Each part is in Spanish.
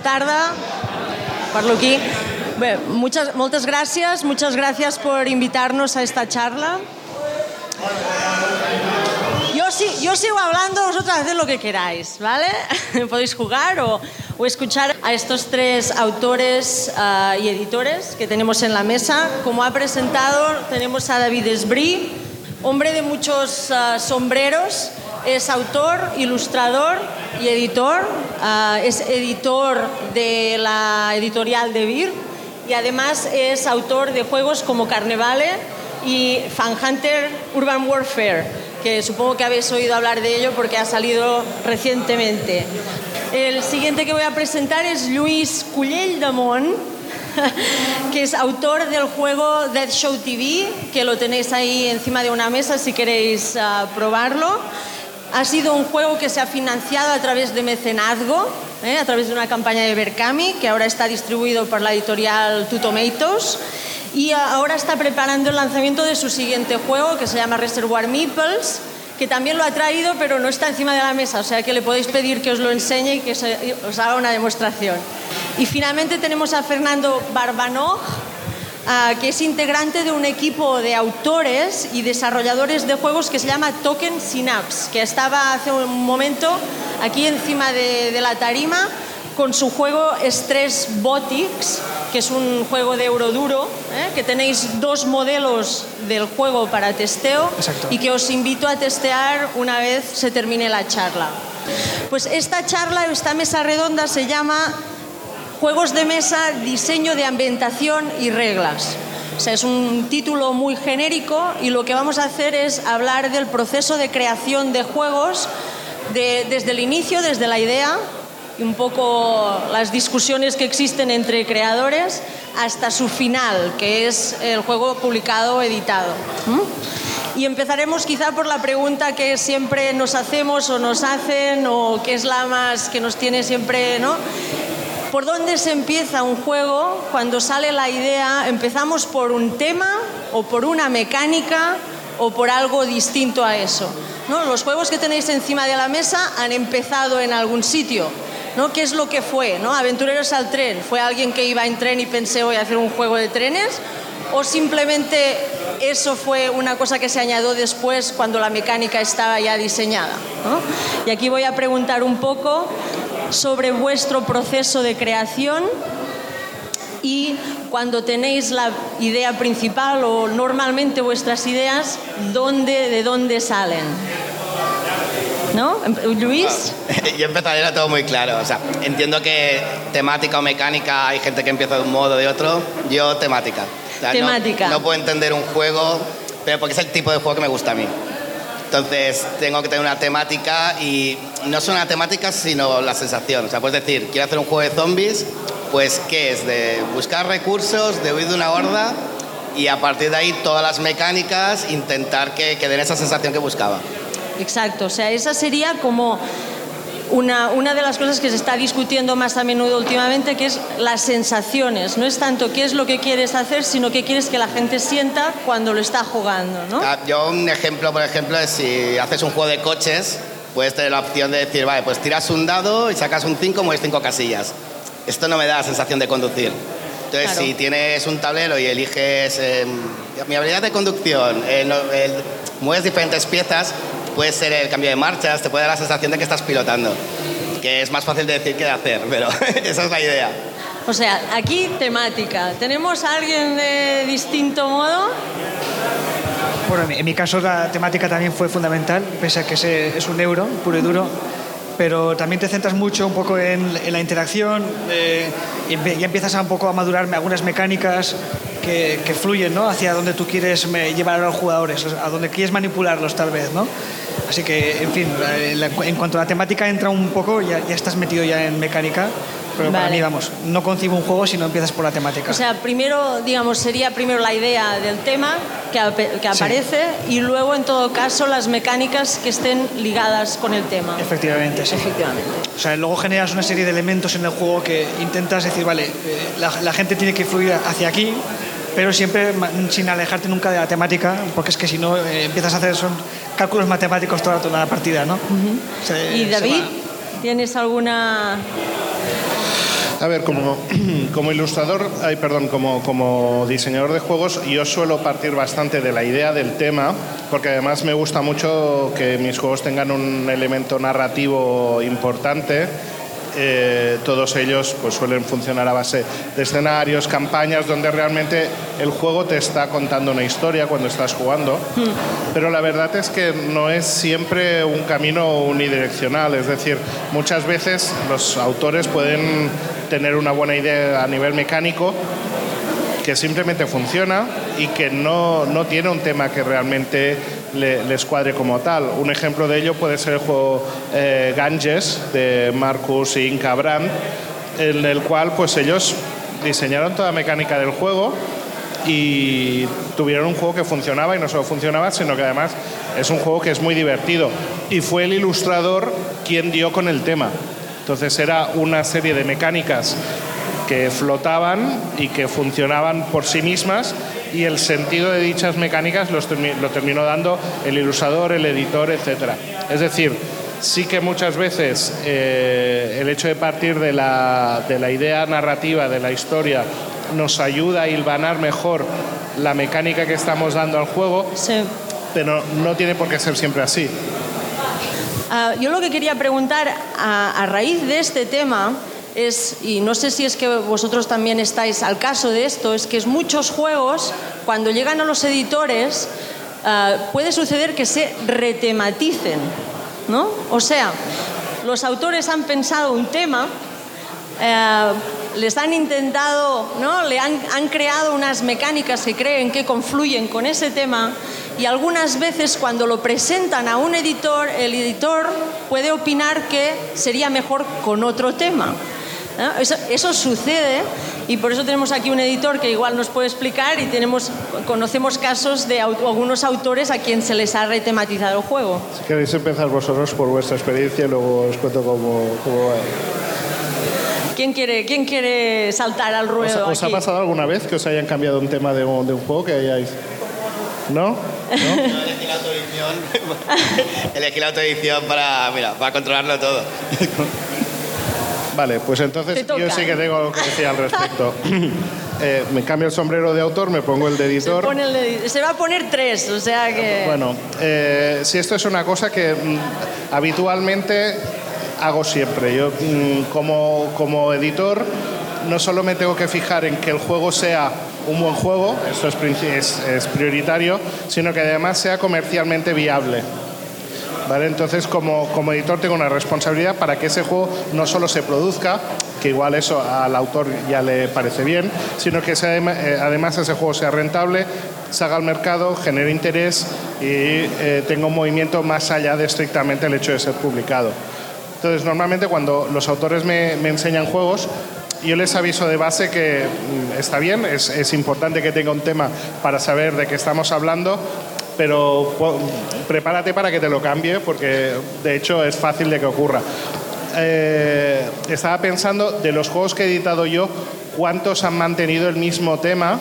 Tarda. Parlo aquí. Bé, muchas, moltes muchas gracias por invitarnos a esta charla. Yo, sí, yo sigo hablando, vosotros haced lo que queráis, ¿vale? Podéis jugar o, o escuchar a estos tres autores uh, y editores que tenemos en la mesa. Como ha presentado, tenemos a David Esbrí, hombre de muchos uh, sombreros, es autor, ilustrador y editor, uh, es editor de la editorial de Vir y además es autor de juegos como Carnevale y Fan Hunter Urban Warfare, que supongo que habéis oído hablar de ello porque ha salido recientemente. El siguiente que voy a presentar es Luis Cullell de Mont, que es autor del juego Dead Show TV, que lo tenéis ahí encima de una mesa si queréis uh, probarlo. Ha sido un juego que se ha financiado a través de mecenazgo, ¿eh? a través de una campaña de Berkami, que ahora está distribuido por la editorial Two Tomatoes. Y ahora está preparando el lanzamiento de su siguiente juego, que se llama Reservoir Meeples, que también lo ha traído, pero no está encima de la mesa, o sea que le podéis pedir que os lo enseñe y que os haga una demostración. Y finalmente tenemos a Fernando Barbanoj, uh, que es integrante de un equipo de autores y desarrolladores de juegos que se llama Token Synapse, que estaba hace un momento aquí encima de, de la tarima con su juego Stress Botics, que es un juego de Euroduro, ¿eh? que tenéis dos modelos del juego para testeo Exacto. y que os invito a testear una vez se termine la charla. Pues esta charla, esta mesa redonda se llama Juegos de mesa, diseño de ambientación y reglas. O sea, es un título muy genérico y lo que vamos a hacer es hablar del proceso de creación de juegos de, desde el inicio, desde la idea, y un poco las discusiones que existen entre creadores hasta su final, que es el juego publicado editado. Y empezaremos quizá por la pregunta que siempre nos hacemos o nos hacen o que es la más que nos tiene siempre, ¿no? ¿Por dónde se empieza un juego cuando sale la idea? ¿Empezamos por un tema o por una mecánica o por algo distinto a eso? ¿No? Los juegos que tenéis encima de la mesa han empezado en algún sitio. ¿no? ¿Qué es lo que fue? ¿no? Aventureros al tren. ¿Fue alguien que iba en tren y pensé voy a hacer un juego de trenes? ¿O simplemente eso fue una cosa que se añadió después cuando la mecánica estaba ya diseñada? Y aquí voy a preguntar un poco sobre vuestro proceso de creación y cuando tenéis la idea principal o normalmente vuestras ideas, ¿dónde, ¿de dónde salen? ¿No? Luis. Yo empezaré, era todo muy claro. O sea, entiendo que temática o mecánica hay gente que empieza de un modo o de otro. Yo temática. O sea, temática. No, no, puedo entender un juego, pero porque es el tipo de juego que me gusta a mí. Entonces tengo que tener una temática y no solo una temática, sino la sensación. O sea, puedes decir, quiero hacer un juego de zombies, pues ¿qué es? De buscar recursos, de huir de una horda y a partir de ahí todas las mecánicas, intentar que, que den esa sensación que buscaba. Exacto, o sea, esa sería como una, una, de las cosas que se está discutiendo más a menudo últimamente, que es las sensaciones. No es tanto qué es lo que quieres hacer, sino qué quieres que la gente sienta cuando lo está jugando. ¿no? Ah, yo un ejemplo, por ejemplo, es si haces un juego de coches, puedes tener la opción de decir, vale, pues tiras un dado y sacas un 5, mueves 5 casillas. Esto no me da la sensación de conducir. Entonces, claro. si tienes un tablero y eliges eh, mi habilidad de conducción, eh, no, el, mueves diferentes piezas, puede ser el cambio de marchas, te puede dar la sensación de que estás pilotando, que es más fácil de decir que de hacer, pero esa es la idea. O sea, aquí temática. ¿Tenemos a alguien de distinto modo? Bueno, en mi caso la temática también fue fundamental, pese a que es un euro puro y duro, pero también te centras mucho un poco en, en la interacción eh, y ya empiezas a un poco a madurar algunas mecánicas que, que fluyen ¿no? hacia donde tú quieres llevar a los jugadores, a donde quieres manipularlos tal vez, ¿no? Así que, en fin, en cuanto a la temática entra un poco, ya, ya estás metido ya en mecánica, pero vale. para mí, vamos, no concibo un juego si no empiezas por la temática. O sea, primero, digamos, sería primero la idea del tema que, que aparece sí. y luego, en todo caso, las mecánicas que estén ligadas con el tema. Efectivamente, sí. Efectivamente. O sea, luego generas una serie de elementos en el juego que intentas decir, vale, eh, la, la gente tiene que fluir hacia aquí, pero siempre sin alejarte nunca de la temática, porque es que si no eh, empiezas a hacer son cálculos matemáticos toda, toda la partida, ¿no? Uh -huh. se, ¿Y David? ¿Tienes alguna A ver, como, como ilustrador, ay, perdón, como, como diseñador de juegos, yo suelo partir bastante de la idea del tema, porque además me gusta mucho que mis juegos tengan un elemento narrativo importante eh, todos ellos pues, suelen funcionar a base de escenarios, campañas, donde realmente el juego te está contando una historia cuando estás jugando. Hmm. Pero la verdad es que no es siempre un camino unidireccional, es decir, muchas veces los autores pueden tener una buena idea a nivel mecánico que simplemente funciona y que no, no tiene un tema que realmente le, les cuadre como tal. Un ejemplo de ello puede ser el juego eh, Ganges de Marcus y Inca Brand, en el cual pues ellos diseñaron toda la mecánica del juego y tuvieron un juego que funcionaba y no solo funcionaba, sino que además es un juego que es muy divertido. Y fue el ilustrador quien dio con el tema. Entonces era una serie de mecánicas que flotaban y que funcionaban por sí mismas y el sentido de dichas mecánicas lo terminó dando el ilustrador, el editor, etc. Es decir, sí que muchas veces eh, el hecho de partir de la, de la idea narrativa, de la historia, nos ayuda a hilvanar mejor la mecánica que estamos dando al juego, pero no tiene por qué ser siempre así. Ah, yo lo que quería preguntar a, a raíz de este tema es, y no sé si es que vosotros también estáis al caso de esto, es que muchos juegos, cuando llegan a los editores, ah, puede suceder que se retematicen, ¿no? O sea, los autores han pensado un tema, eh, les han intentado, ¿no? Le han, han, creado unas mecánicas que creen que confluyen con ese tema y algunas veces cuando lo presentan a un editor, el editor puede opinar que sería mejor con otro tema. Eso, sucede y por eso tenemos aquí un editor que igual nos puede explicar y tenemos, conocemos casos de algunos autores a quien se les ha retematizado el juego. Si queréis empezar vosotros por vuestra experiencia y luego os cuento cómo, va. ¿Quién quiere, ¿Quién quiere saltar al ruedo? ¿Os, ha pasado alguna vez que os hayan cambiado un tema de un, de un juego que hayáis.? ¿No? ¿No? Elegí la autoedición. Elegí la autoedición para, mira, para controlarlo todo. Vale, pues entonces yo sí que tengo algo que decir al respecto. Eh, me cambio el sombrero de autor, me pongo el de editor. Se, va a poner tres, o sea que... Bueno, eh, si esto es una cosa que mm, habitualmente hago siempre. Yo mm, como, como editor no solo me tengo que fijar en que el juego sea un buen juego, esto es, es prioritario, sino que además sea comercialmente viable. Entonces, como, como editor tengo una responsabilidad para que ese juego no solo se produzca, que igual eso al autor ya le parece bien, sino que eh, además ese juego sea rentable, salga al mercado, genere interés y eh, tenga un movimiento más allá de estrictamente el hecho de ser publicado. Entonces, normalmente cuando los autores me, me enseñan juegos, yo les aviso de base que mm, está bien, es, es, importante que tenga un tema para saber de qué estamos hablando, pero prepárate para que te lo cambie porque de hecho es fácil de que ocurra. Eh, estaba pensando de los juegos que he editado yo, cuántos han mantenido el mismo tema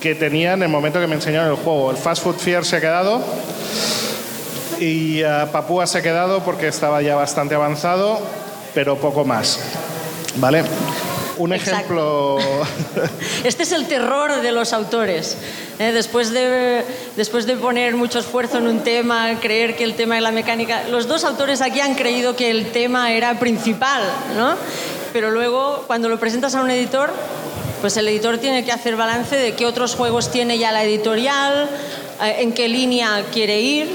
que tenía en el momento que me enseñaron el juego. El Fast Food Fear se ha quedado y uh, Papúa se ha quedado porque estaba ya bastante avanzado, pero poco más. ¿Vale? Un ejemplo. Este es el terror de los autores. ¿eh? Después, de, después de poner mucho esfuerzo en un tema, creer que el tema de la mecánica. Los dos autores aquí han creído que el tema era principal, ¿no? Pero luego, cuando lo presentas a un editor, pues el editor tiene que hacer balance de qué otros juegos tiene ya la editorial, eh, en qué línea quiere ir.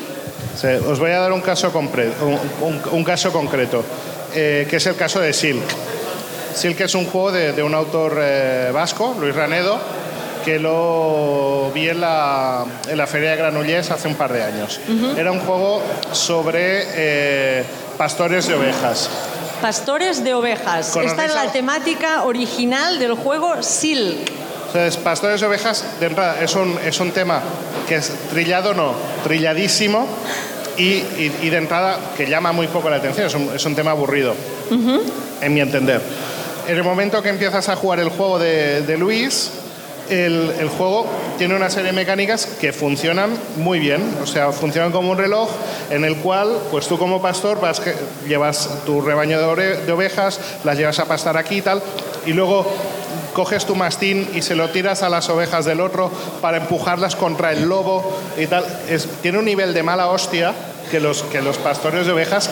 os voy a dar un caso, un, caso concreto, eh, que es el caso de Silk. Silk es un juego de, un autor eh, vasco, Luis Ranedo, que lo vi en la, en la Feria de Granollers hace un par de años. Era un juego sobre eh, pastores de ovejas. Pastores de ovejas. Esta es la temática original del juego Silk. Entonces, pastores de ovejas, de entrada, es un, es un tema que es trillado, no, trilladísimo, y, y, de entrada que llama muy poco la atención, es un, es un tema aburrido, en mi entender en el momento que empiezas a jugar el juego de, Luis, el, juego tiene una serie de mecánicas que funcionan muy bien, o sea, funcionan como un reloj en el cual, pues tú como pastor vas llevas tu rebaño de, de ovejas, las llevas a pastar aquí y tal, y luego coges tu mastín y se lo tiras a las ovejas del otro para empujarlas contra el lobo y tal. Es, tiene un nivel de mala hostia que los, que los pastores de ovejas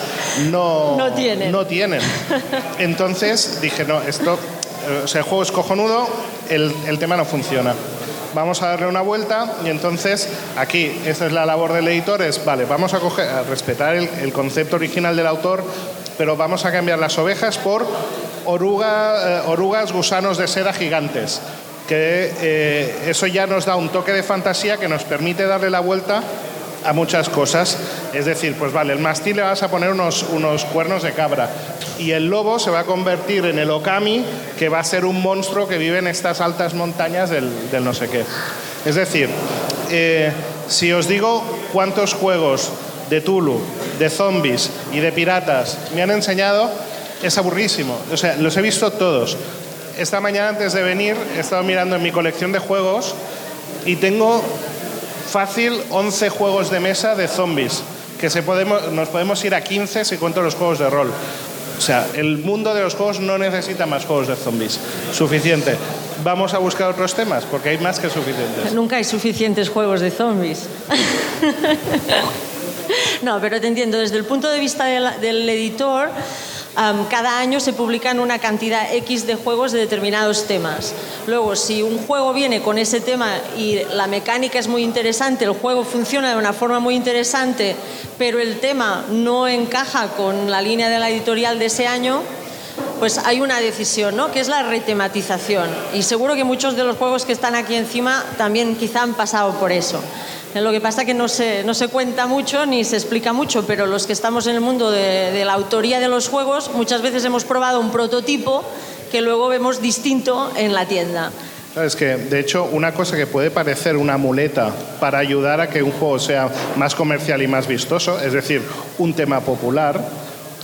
no, no tienen. No tienen. Entonces dije, no, esto, o sea, el juego es cojonudo, el, el tema no funciona vamos a darle una vuelta y entonces aquí, esta es la labor del editor, es, vale, vamos a, coger, a respetar el, el, concepto original del autor, pero vamos a cambiar las ovejas por oruga, eh, orugas gusanos de seda gigantes, que eh, eso ya nos da un toque de fantasía que nos permite darle la vuelta a muchas cosas. Es decir, pues vale, el mastín le vas a poner unos, unos cuernos de cabra y el lobo se va a convertir en el okami, que va a ser un monstruo que vive en estas altas montañas del, del no sé qué. Es decir, eh, si os digo cuántos juegos de Tulu, de zombies y de piratas me han enseñado, es aburrísimo. O sea, los he visto todos. Esta mañana antes de venir he estado mirando en mi colección de juegos y tengo fácil 11 juegos de mesa de zombies, que se podemos, nos podemos ir a 15 si cuento los juegos de rol. O sea, el mundo de los juegos no necesita más juegos de zombies. Suficiente. Vamos a buscar otros temas, porque hay más que suficientes. Nunca hay suficientes juegos de zombies. no, pero te entiendo. Desde el punto de vista del, del editor, Um, cada año se publican una cantidad X de juegos de determinados temas. Luego, si un juego viene con ese tema y la mecánica es muy interesante, el juego funciona de una forma muy interesante, pero el tema no encaja con la línea de la editorial de ese año, pues hay una decisión, ¿no? Que es la retematización. Y seguro que muchos de los juegos que están aquí encima también quizá han pasado por eso. Lo que pasa es que no se, no se cuenta mucho ni se explica mucho, pero los que estamos en el mundo de, de la autoría de los juegos muchas veces hemos probado un prototipo que luego vemos distinto en la tienda. Es que, de hecho, una cosa que puede parecer una muleta para ayudar a que un juego sea más comercial y más vistoso, es decir, un tema popular,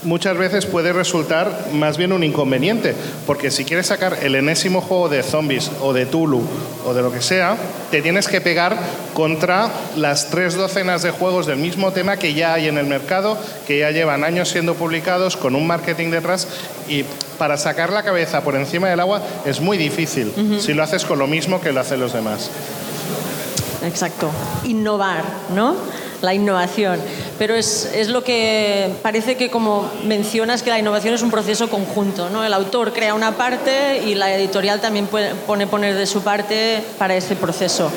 muchas veces puede resultar más bien un inconveniente, porque si quieres sacar el enésimo juego de zombies o de Tulu o de lo que sea, te tienes que pegar contra las tres docenas de juegos del mismo tema que ya hay en el mercado, que ya llevan años siendo publicados, con un marketing detrás, y para sacar la cabeza por encima del agua es muy difícil uh -huh. si lo haces con lo mismo que lo hacen los demás. Exacto, innovar, ¿no? La innovación. Pero es, es, lo que parece que, como mencionas, que la innovación es un proceso conjunto. ¿no? El autor crea una parte y la editorial también puede, pone poner de su parte para ese proceso.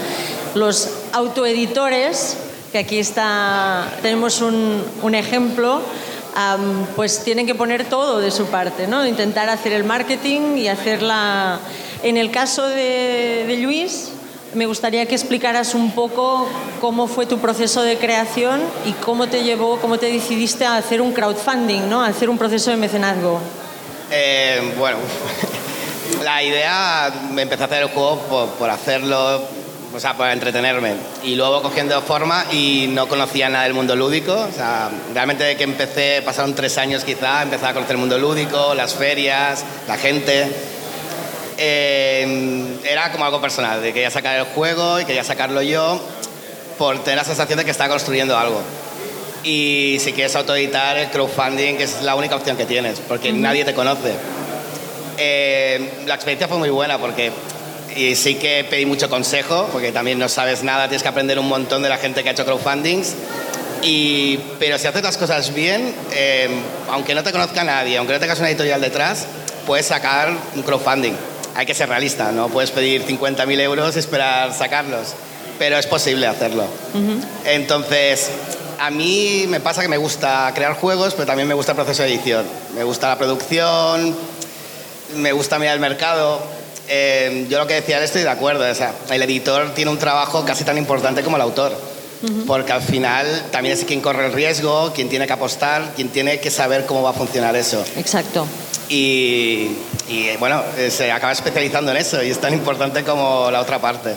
Los autoeditores, que aquí está, tenemos un, un ejemplo, um, pues tienen que poner todo de su parte, ¿no? intentar hacer el marketing y hacerla... En el caso de, de Luis, me gustaría que explicaras un poco cómo fue tu proceso de creación y cómo te llevó, cómo te decidiste a hacer un crowdfunding, ¿no? a hacer un proceso de mecenazgo. Eh, bueno, la idea, me empecé a hacer el juego por, hacerlo, o sea, por entretenerme. Y luego cogiendo forma y no conocía nada del mundo lúdico. O sea, realmente de que empecé, pasaron tres años quizá, empecé a conocer el mundo lúdico, las ferias, la gente eh, era como algo personal, de que quería sacar el juego y quería sacarlo yo por tener la sensación de que estaba construyendo algo. Y si quieres autoeditar, el crowdfunding que es la única opción que tienes, porque nadie te conoce. Eh, la experiencia fue muy buena porque y sí que pedí mucho consejo, porque también no sabes nada, tienes que aprender un montón de la gente que ha hecho crowdfundings. Y, pero si haces las cosas bien, eh, aunque no te conozca nadie, aunque no tengas una editorial detrás, puedes sacar un crowdfunding hay que ser realista, no puedes pedir 50.000 euros y esperar sacarlos, pero es posible hacerlo. Uh -huh. Entonces, a mí me pasa que me gusta crear juegos, pero también me gusta el proceso de edición. Me gusta la producción, me gusta mirar el mercado. Eh, yo lo que decía estoy de acuerdo, o sea, el editor tiene un trabajo casi tan importante como el autor. Uh -huh. Porque al final también es quien corre el riesgo, quien tiene que apostar, quien tiene que saber cómo va a funcionar eso. Exacto. Y, y, bueno, se acaba especializando en eso y es tan importante como la otra parte.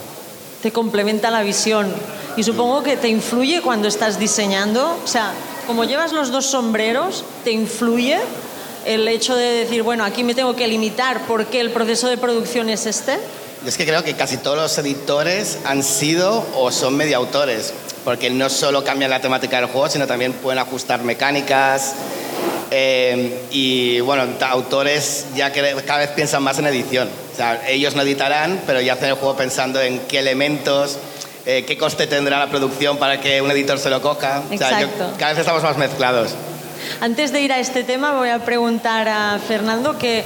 Te complementa la visión y supongo que te influye cuando estás diseñando, o sea, como llevas los dos sombreros, te influye el hecho de decir, bueno, aquí me tengo que limitar porque el proceso de producción es este. es que creo que casi todos los editores han sido o son medio autores, porque no solo cambian la temática del juego, sino también pueden ajustar mecánicas. Eh, y bueno, autores ya que cada vez piensan más en edición. O sea, ellos no editarán, pero ya hacen el juego pensando en qué elementos, eh, qué coste tendrá la producción para que un editor se lo coja. O sea, yo- cada vez estamos más mezclados. Antes de ir a este tema, voy a preguntar a Fernando que,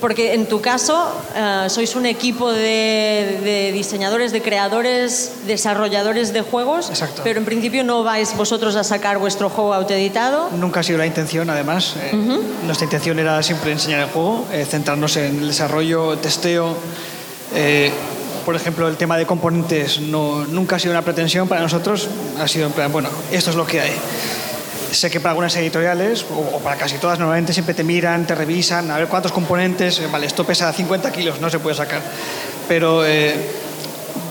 porque en tu caso eh, sois un equipo de, de diseñadores, de creadores, desarrolladores de juegos, Exacto. pero en principio no vais vosotros a sacar vuestro juego autoeditado. Nunca ha sido la intención, además. Eh, Nuestra intención era siempre enseñar el juego, eh, centrarnos en el desarrollo, testeo. Eh, por ejemplo, el tema de componentes no, nunca ha sido una pretensión para nosotros. Ha sido en plan, bueno, esto es lo que hay. Sé que para algunas editoriales, o, para casi todas, normalmente siempre te miran, te revisan, a ver cuántos componentes. eh, vale, esto pesa 50 kilos, no se puede sacar. Pero eh,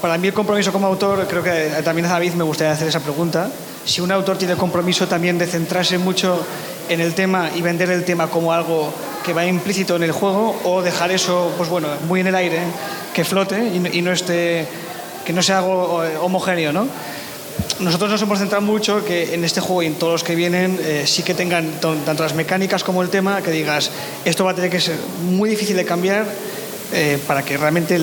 para mí el compromiso como autor, creo que eh, también a David me gustaría hacer esa pregunta. Si un autor tiene compromiso también de centrarse mucho en el tema y vender el tema como algo que va implícito en el juego o dejar eso, pues bueno, muy en el aire, que flote y, no- esté, que no sea algo homogéneo, ¿no? Nosotros nos hemos centrado mucho que en este juego y en todos los que vienen eh, sí que tengan to- tanto las mecánicas como el tema, que digas, esto va a tener que ser muy difícil de cambiar eh, para que realmente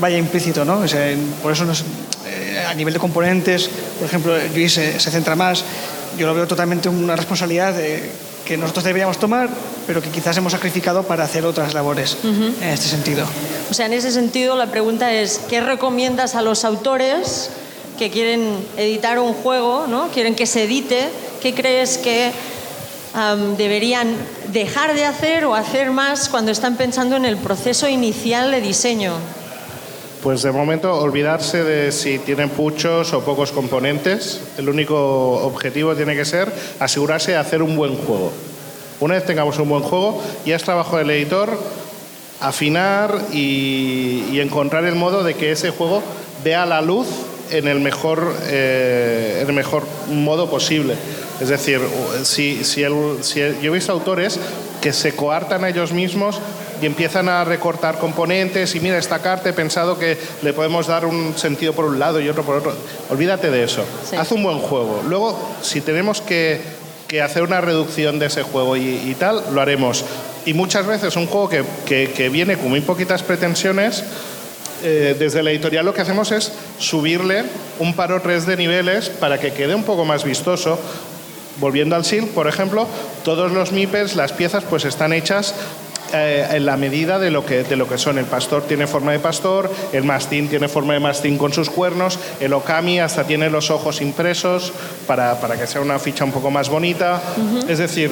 vaya implícito, ¿no? O sea, por eso nos- eh, a nivel de componentes, por ejemplo, Luis se, centra más, yo lo veo totalmente una responsabilidad eh, que nosotros deberíamos tomar, pero que quizás hemos sacrificado para hacer otras labores en este sentido. O sea, en ese sentido, la pregunta es, ¿qué recomiendas a los autores que quieren editar un juego, ¿no? quieren que se edite? ¿Qué crees que am, deberían dejar de hacer o hacer más cuando están pensando en el proceso inicial de diseño? Pues de momento olvidarse de si tienen muchos o pocos componentes. El único objetivo tiene que ser asegurarse de hacer un buen juego. Una vez tengamos un buen juego, ya es trabajo del editor afinar y, y encontrar el modo de que ese juego vea la luz en el mejor, eh, en el mejor modo posible. Es decir, si, si el- si el- yo he visto autores que se coartan a ellos mismos y empiezan a recortar componentes y mira, esta carta he pensado que le podemos dar un sentido por un lado y otro por otro. Olvídate de eso. Sí. Haz un buen juego. Luego, si tenemos que, que hacer una reducción de ese juego y, y tal, lo haremos. Y muchas veces un juego que, que- que viene con muy poquitas pretensiones, eh, desde la editorial lo que hacemos es subirle un par o tres de niveles para que quede un poco más vistoso. Volviendo al SIL, por ejemplo, todos los MIPES, las piezas, pues están hechas eh, en la medida de lo, que, de lo que son. El pastor tiene forma de pastor, el mastín tiene forma de mastín con sus cuernos, el okami hasta tiene los ojos impresos para, para que sea una ficha un poco más bonita. Es decir,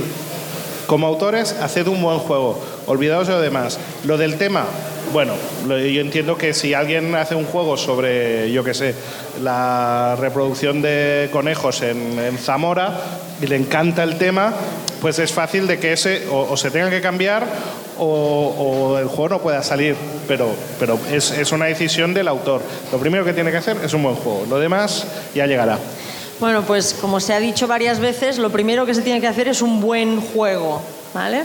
como autores, haced un buen juego. Olvidaos de lo demás. Lo del tema, bueno, yo entiendo que si alguien hace un juego sobre, yo qué sé, la reproducción de conejos en, Zamora y le encanta el tema, pues es fácil de que ese o, o se tenga que cambiar o, o el juego no pueda salir. Pero, pero es, es una decisión del autor. Lo primero que tiene que hacer es un buen juego. Lo demás ya llegará. Bueno, pues como se ha dicho varias veces, lo primero que se tiene que hacer es un buen juego, ¿vale?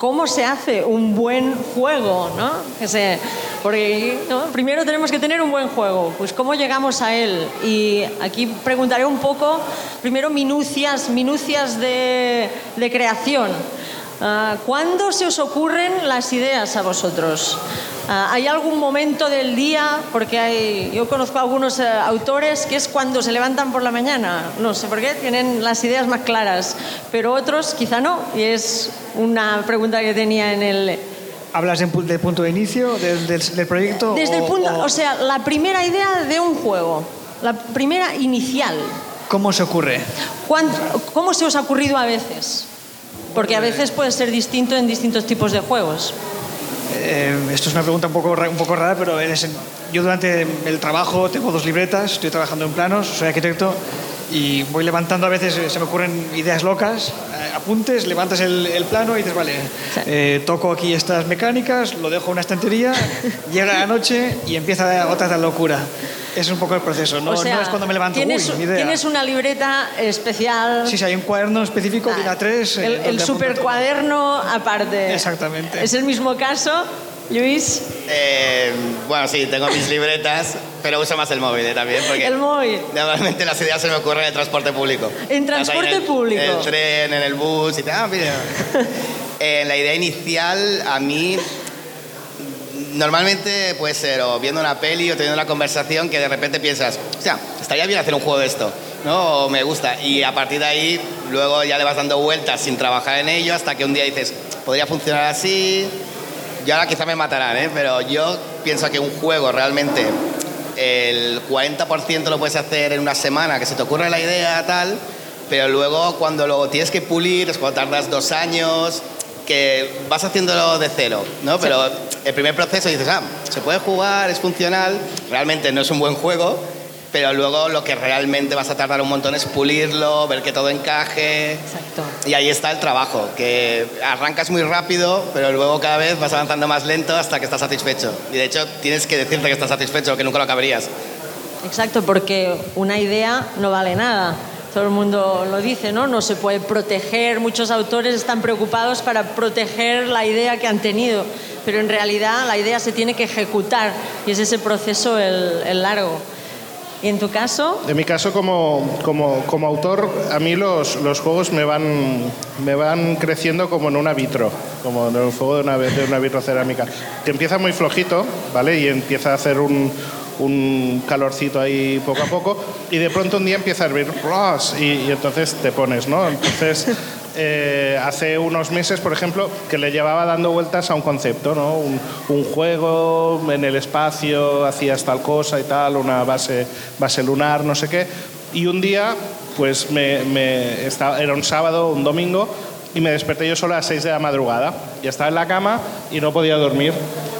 ¿Cómo se hace un buen juego, no? Porque primero tenemos que tener un buen juego, pues ¿cómo llegamos a él? Y aquí preguntaré un poco, primero minucias, minucias de, de creación. Ah, ¿Cuándo se os ocurren las ideas a vosotros? Ah, ¿Hay algún momento del día? Porque hay, yo conozco a algunos eh, autores que es cuando se levantan por la mañana. No sé por qué, tienen las ideas más claras. Pero otros quizá no. Y es una pregunta que tenía en el... ¿Hablas del punto de inicio del, del- del proyecto? Desde el punto, o o sea, la primera idea de un juego, la primera inicial. ¿Cómo se ocurre? ¿Cuándo- ¿Cómo se os ha ocurrido a veces? Porque a veces puede ser distinto en distintos tipos de juegos. Eh, esto es una pregunta un poco, un poco rara, pero en ese- yo durante el trabajo tengo dos libretas, estoy trabajando en planos, soy arquitecto y voy levantando a veces, se me ocurren ideas locas, eh, apuntes, levantas el, el plano y dices, vale, eh, toco aquí estas mecánicas, lo dejo en una estantería, llega la noche y empieza otra locura. Es un poco el proceso, no, o sea, no es cuando me levanto, tienes, uy, idea. tienes una libreta especial. Sí, sí, hay un cuaderno específico Ah, A3. eh, El, apunto super cuaderno aparte. Exactamente. ¿Es el mismo caso? Luis. Eh, bueno, sí, tengo mis libretas, pero uso más el móvil eh, también. Porque el móvil. Normalmente las ideas se me ocurren en el transporte público. ¿En transporte público? En el tren, en el bus y tal. Ah, eh, la idea inicial, a mí, normalmente puede ser o viendo una peli o teniendo una conversación que de repente piensas, o sea, estaría bien hacer un juego de esto, ¿no? Me gusta. Y a partir de ahí, luego ya le vas dando vueltas sin trabajar en ello hasta que un día dices, podría funcionar así, y ahora quizá me matarán, ¿eh? pero yo pienso que un juego realmente el 40% lo puedes hacer en una semana, que se te ocurre la idea tal, pero luego cuando lo tienes que pulir es cuando tardas dos años, que vas haciéndolo de cero, ¿no? Pero el primer proceso dices, ah, se puede jugar, es funcional, realmente no es un buen juego, pero luego lo que realmente vas a tardar un montón es pulirlo, ver que todo encaje. Exacto. Y ahí está el trabajo, que arrancas muy rápido, pero luego cada vez vas avanzando más lento hasta que estás satisfecho. Y de hecho tienes que decirte que estás satisfecho, que nunca lo acabarías. Exacto, porque una idea no vale nada. Todo el mundo lo dice, ¿no? No se puede proteger. Muchos autores están preocupados para proteger la idea que han tenido, pero en realidad la idea se tiene que ejecutar y es ese proceso el, el largo. ¿Y en tu caso? En mi caso, como, como, como autor, a mí los, los, juegos me van, me van creciendo como en una vitro, como en el fuego de una, de una vitrocerámica, que empieza muy flojito, ¿vale? Y empieza a hacer un, un calorcito ahí poco a poco, y de pronto un día empieza a hervir, y, y entonces te pones, ¿no? Entonces eh, hace unos meses, por ejemplo, que le llevaba dando vueltas a un concepto, ¿no? un, juego en el espacio, hacías tal cosa y tal, una base, base lunar, no sé qué. Y un día, pues me estaba, era un sábado, un domingo, y me desperté yo solo a las 6 de la madrugada. Y estaba en la cama y no podía dormir.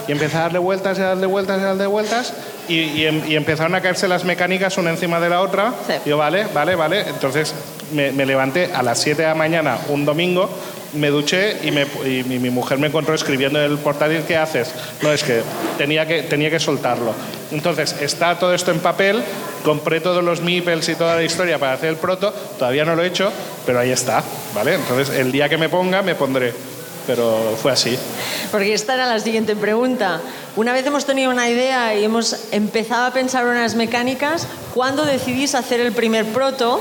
Y empecé a darle vueltas y a darle vueltas y a darle vueltas. Y, y, y, empezaron a caerse las mecánicas una encima de la otra. Sí. Yo, vale, vale, vale. Entonces me, me, levanté a las 7 de la mañana un domingo, me duché y, me, y mi, mi, mujer me encontró escribiendo en el portátil, ¿qué haces? No, es que tenía que, tenía que soltarlo. Entonces, está todo esto en papel, compré todos los meeples y toda la historia para hacer el proto, todavía no lo he hecho, pero ahí está, ¿vale? Entonces, el día que me ponga, me pondré. Pero fue así. Porque esta era la siguiente pregunta. Una vez hemos tenido una idea y hemos empezado a pensar unas mecánicas, ¿cuándo decidís hacer el primer proto?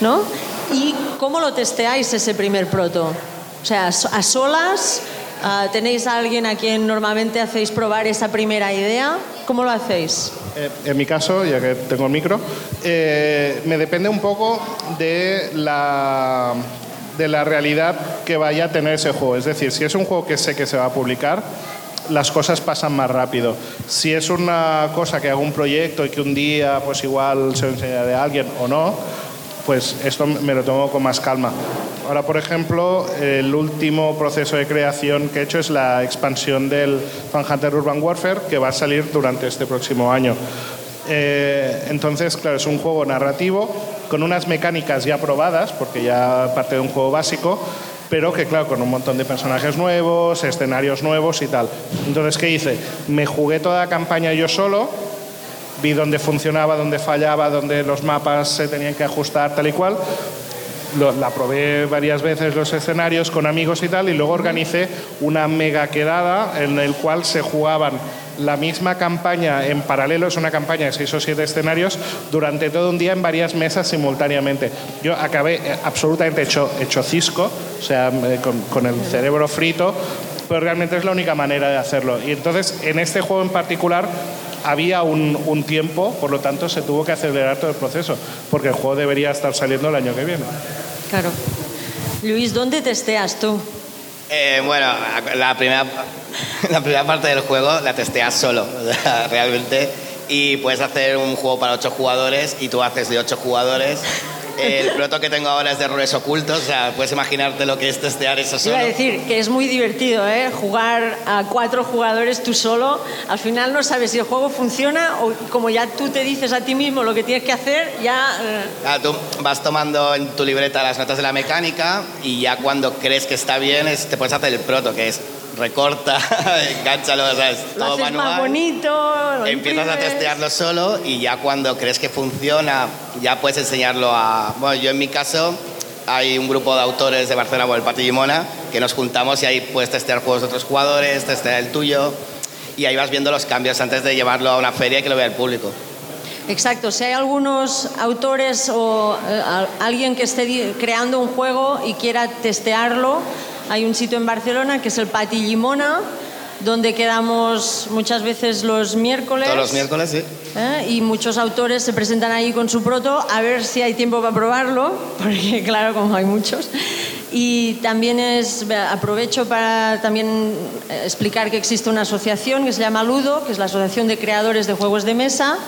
¿no? ¿Y cómo lo testeáis ese primer proto? O sea, a solas, uh, ¿tenéis a alguien a quien normalmente hacéis probar esa primera idea? ¿Cómo lo hacéis? Eh, en mi caso, ya que tengo el micro, eh, me depende un poco de la, de la realidad que vaya a tener ese juego. Es decir, si es un juego que sé que se va a publicar, las cosas pasan más rápido. Si es una cosa que hago un proyecto y que un día pues igual se lo enseñaré a alguien o no, pues esto me lo tomo con más calma. Ahora, por ejemplo, el último proceso de creación que he hecho es la expansión del Fan Hunter Urban Warfare, que va a salir durante este próximo año. Eh, entonces, claro, es un juego narrativo con unas mecánicas ya probadas, porque ya parte de un juego básico, pero que claro, con un montón de personajes nuevos, escenarios nuevos y tal. Entonces, ¿qué hice? Me jugué toda la campaña yo solo, vi dónde funcionaba, dónde fallaba, dónde los mapas se tenían que ajustar, tal y cual. Lo, la probé varias veces los escenarios con amigos y tal, y luego organicé una mega quedada en el cual se jugaban la misma campaña en paralelo, es una campaña de seis o siete escenarios, durante todo un día en varias mesas simultáneamente. Yo acabé absolutamente hecho, hecho cisco, o sea, con, con el cerebro frito, pero realmente es la única manera de hacerlo. Y entonces, en este juego en particular, había un, tiempo, por lo tanto se tuvo que acelerar todo el proceso, porque el juego debería estar saliendo el año que viene. Claro. Luis, ¿dónde testeas tú? Eh, bueno, la primera, la primera parte del juego la testeas solo, realmente, y puedes hacer un juego para ocho jugadores y tú haces de ocho jugadores el proto que tengo ahora es de errores ocultos, o sea, puedes imaginarte lo que es testear eso solo. Iba a decir que es muy divertido, ¿eh? Jugar a cuatro jugadores tú solo. Al final no sabes si el juego funciona o como ya tú te dices a ti mismo lo que tienes que hacer, ya... Eh... Ah, tú vas tomando en tu libreta las notas de la mecánica y ya cuando crees que está bien es, te puedes hacer el proto, que es recorta, enganchalo, ¿sabes? Lo todo manual. más bonito, lo Empiezas a imprimes. testearlo solo y ya cuando crees que funciona, ya puedes enseñarlo a. Bueno, yo en mi caso, hay un grupo de autores de Barcelona, por el Pati Limona, que nos juntamos y ahí puedes testear juegos de otros jugadores, testear el tuyo y ahí vas viendo los cambios antes de llevarlo a una feria y que lo vea el público. Exacto, si hay algunos autores o eh, alguien que esté creando un juego y quiera testearlo, hay un sitio en Barcelona que es el Pati Limona, donde quedamos muchas veces los miércoles. Todos los miércoles, sí. ¿eh? Y muchos autores se presentan ahí con su proto a ver si hay tiempo para probarlo, porque claro, como hay muchos. Y también es, aprovecho para también eh, explicar que existe una asociación que se llama Ludo, que es la Asociación de Creadores de Juegos de Mesa,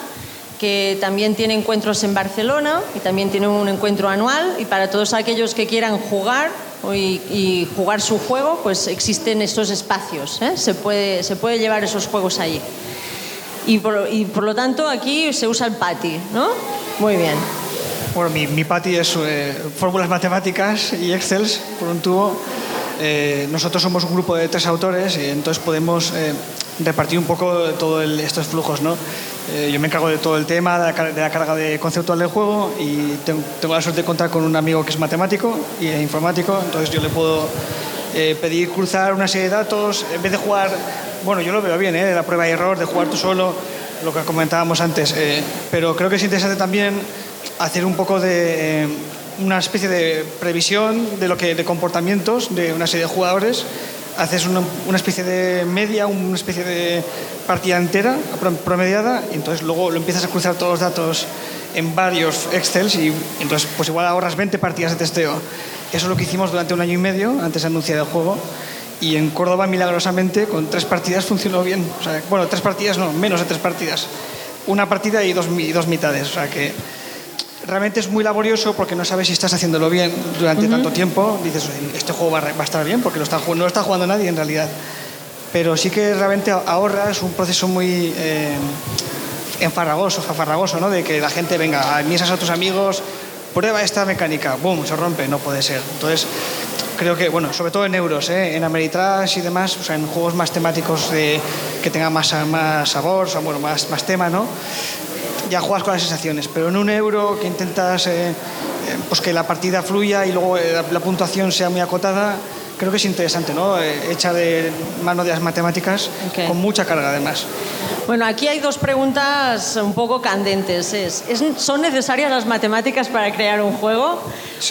que también tiene encuentros en Barcelona y también tiene un encuentro anual. Y para todos aquellos que quieran jugar, y, jugar su juego, pues existen estos espacios. ¿eh? Se, puede, se puede llevar esos juegos allí. Y por, y por, lo tanto aquí se usa el PATI, ¿no? Muy bien. Bueno, mi, mi PATI es eh, fórmulas matemáticas y Excel por un tubo. Eh, nosotros somos un grupo de tres autores y entonces podemos repartir un poco todos estos flujos, ¿no? Eh, yo me encargo de todo el tema, de la, carga de conceptual del juego y tengo, la suerte de contar con un amigo que es matemático y informático, entonces yo le puedo eh, pedir cruzar una serie de datos en vez de jugar, bueno, yo lo veo bien, ¿eh? la prueba y error, de jugar tú solo, lo que comentábamos antes, eh, pero creo que es interesante también hacer un poco de una especie de previsión de lo que de comportamientos de una serie de jugadores haces una, una, especie de media, una especie de partida entera, promediada, y entonces luego lo empiezas a cruzar todos los datos en varios Excels y entonces pues igual ahorras 20 partidas de testeo. Eso es lo que hicimos durante un año y medio antes de anunciar el juego y en Córdoba milagrosamente con tres partidas funcionó bien. O sea, bueno, tres partidas no, menos de tres partidas. Una partida y dos, y dos mitades. O sea que realmente es muy laborioso porque no sabes si estás haciéndolo bien durante tanto tiempo. Dices, este juego va, a estar bien porque lo está, no lo está jugando nadie en realidad. Pero sí que realmente ahorra, es un proceso muy eh, enfarragoso, ¿no? De que la gente venga, a a tus amigos, prueba esta mecánica, boom, se rompe, no puede ser. Entonces, creo que, bueno, sobre todo en euros, ¿eh? en Ameritrash y demás, o sea, en juegos más temáticos de, que tengan más, más sabor, o sea, bueno, más, más tema, ¿no? Ya juegas con las sensaciones, pero en un euro que intentas eh, eh, pues que la partida fluya y luego eh, la, puntuación sea muy acotada, creo que es interesante, ¿no? hecha de mano de las matemáticas, con mucha carga además. Bueno, aquí hay dos preguntas un poco candentes. Es, ¿Son necesarias las matemáticas para crear un juego?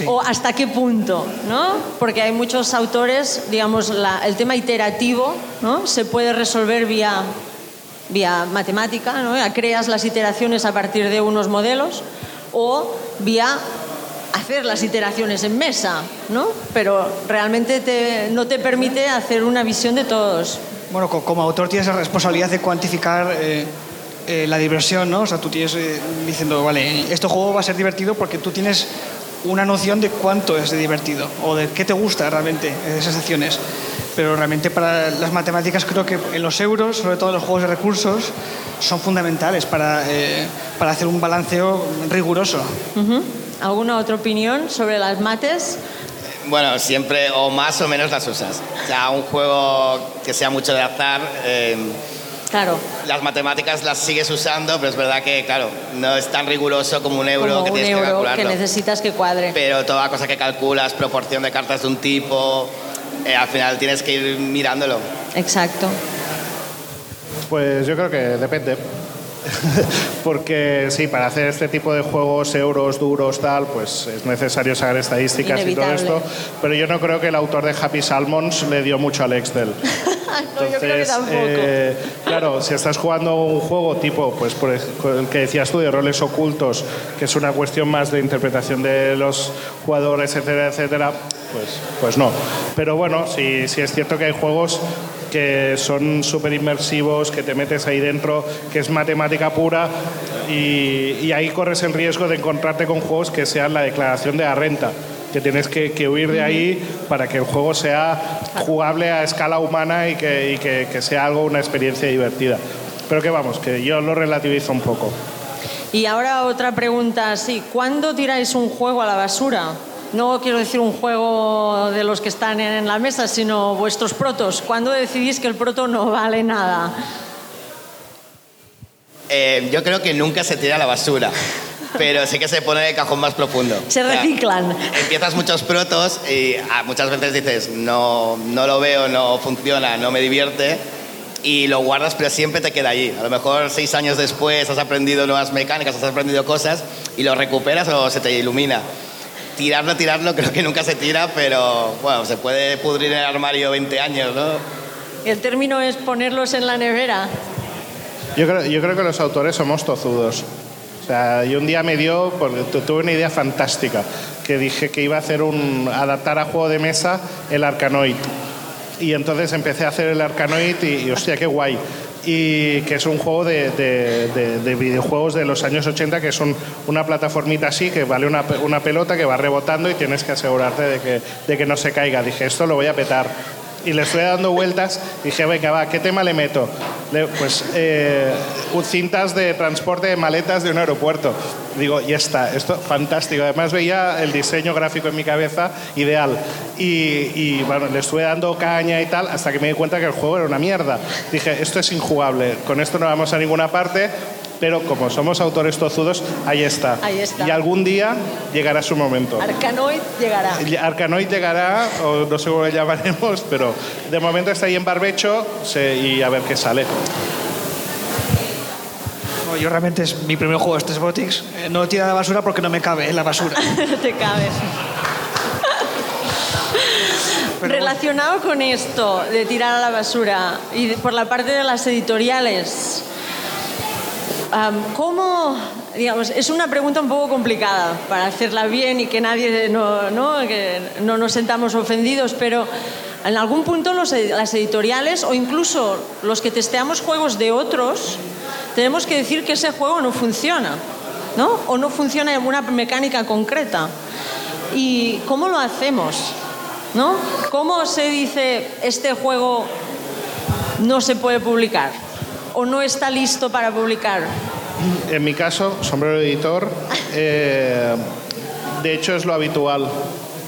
¿O hasta qué punto? ¿no? Porque hay muchos autores, digamos, el tema iterativo ¿no? se puede resolver vía vía matemática, ¿no? creas las iteraciones a partir de unos modelos, o vía hacer las iteraciones en mesa, ¿no? pero realmente no te permite hacer una visión de todos. Bueno, como autor tienes la responsabilidad de cuantificar eh, eh, la diversión, ¿no? O sea, tú tienes eh, diciendo, vale, este juego va a ser divertido porque tú tienes una noción de cuánto es de divertido o de qué te gusta realmente esas acciones pero realmente para las matemáticas creo que en los euros, sobre todo en los juegos de recursos, son fundamentales para, eh, para hacer un balanceo riguroso. ¿Alguna otra opinión sobre las mates? Bueno, siempre o más o menos las usas. O sea, un juego que sea mucho de azar. Eh, claro. Las matemáticas las sigues usando, pero es verdad que, claro, no es tan riguroso como un euro que tienes que calcularlo. que necesitas que cuadre. Pero toda cosa que calculas, proporción de cartas de un tipo, eh, al final tienes que ir mirándolo. Exacto. Pues yo creo que depende. Porque sí, para hacer este tipo de juegos euros, duros, tal, pues es necesario sacar estadísticas y todo esto. Pero yo no creo que el autor de Happy Salmons le dio mucho al Excel. no, yo creo que tampoco. Eh, claro, si estás jugando un juego tipo, pues por el que decías tú, de roles ocultos, que es una cuestión más de interpretación de los jugadores, etcétera, etcétera, pues, pues no. Pero bueno, sí, sí es cierto que hay juegos que son súper inmersivos, que te metes ahí dentro, que es matemática pura y, ahí corres el riesgo de encontrarte con juegos que sean la declaración de la renta que tienes que, huir de ahí para que el juego sea jugable a escala humana y que, y que, que sea algo, una experiencia divertida. Pero que vamos, que yo lo relativizo un poco. Y ahora otra pregunta así, ¿cuándo tiráis un juego a la basura? no quiero decir un juego de los que están en la mesa, sino vuestros protos. ¿Cuándo decidís que el proto no vale nada? Eh, yo creo que nunca se tira a la basura. Pero sí que se pone el cajón más profundo. Se reciclan. empiezas muchos protos y ah, muchas veces dices, no, no lo veo, no funciona, no me divierte y lo guardas, pero siempre te queda allí. A lo mejor seis años después has aprendido nuevas mecánicas, has aprendido cosas y lo recuperas o se te ilumina. Tirarlo, tirarlo, creo que nunca se tira, pero bueno, se puede pudrir en el armario 20 años, ¿no? El término es ponerlos en la nevera. Yo creo, yo creo que los autores somos tozudos. Sea, y un día me dio, porque tuve una idea fantástica, que dije que iba a hacer un, adaptar a juego de mesa el Arcanoid y entonces empecé a hacer el Arcanoid y, hostia, qué guay. Y que es un juego de, de, videojuegos de los años 80, que es una plataformita así, que vale una, una, pelota que va rebotando y tienes que asegurarte de que, de que no se caiga. Dije, esto lo voy a petar y le estoy dando vueltas. Dije, venga, va, ¿qué tema le meto? pues eh, cintas de transporte de maletas de un aeropuerto. Digo, ya está, esto fantástico. Además veía el diseño gráfico en mi cabeza ideal. Y, y, bueno, le estuve dando caña y tal hasta que me di cuenta que el juego era una mierda. Dije, esto es injugable, con esto no vamos a ninguna parte pero como somos autores tozudos, ahí está. Ahí está. Y algún día llegará su momento. Arcanoid llegará. Arcanoid llegará, o no sé cómo le llamaremos, pero de momento está ahí en barbecho y a ver qué sale. yo realmente es mi primer juego, este Botics. Eh, no lo tira a la basura porque no me cabe en la basura. no te cabes. Relacionado con esto de tirar a la basura y por la parte de las editoriales, ¿Cómo, digamos, es una pregunta un poco complicada para hacerla bien y que nadie, no, no, que no nos sentamos ofendidos, pero en algún punto los, las editoriales o incluso los que testeamos juegos de otros, tenemos que decir que ese juego no funciona, ¿no? O no funciona en una mecánica concreta. ¿Y cómo lo hacemos? ¿No? ¿Cómo se dice este juego no se puede publicar? O no está listo para publicar? En mi caso, sombrero editor, eh, de hecho es lo habitual.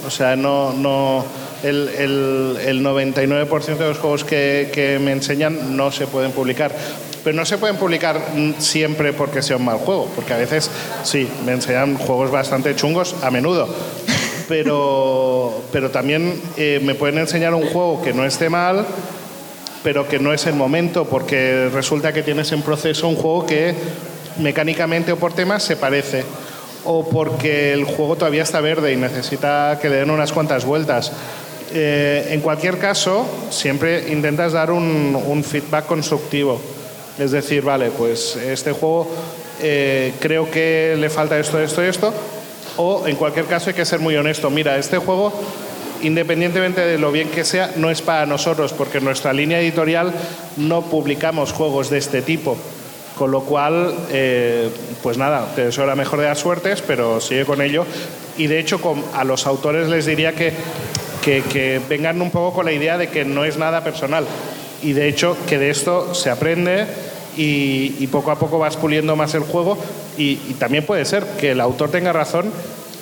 O sea, no, no, el, el, 99% de los juegos que, que, me enseñan no se pueden publicar. Pero no se pueden publicar siempre porque sea un mal juego, porque a veces sí, me enseñan juegos bastante chungos a menudo. Pero, pero también eh, me pueden enseñar un juego que no esté mal, pero que no es el momento porque resulta que tienes en proceso un juego que mecánicamente o por temas se parece o porque el juego todavía está verde y necesita que le den unas cuantas vueltas. Eh, en cualquier caso, siempre intentas dar un, feedback constructivo. Es decir, vale, pues este juego eh, creo que le falta esto, esto y esto. O en cualquier caso hay que ser muy honesto. Mira, este juego independientemente de lo bien que sea, no es para nosotros, porque en nuestra línea editorial no publicamos juegos de este tipo. Con lo cual, eh, pues nada, te deseo la mejor de las suertes, pero sigue con ello. Y de hecho, a los autores les diría que, que, vengan un poco con la idea de que no es nada personal. Y de hecho, que de esto se aprende y, poco a poco vas puliendo más el juego. y también puede ser que el autor tenga razón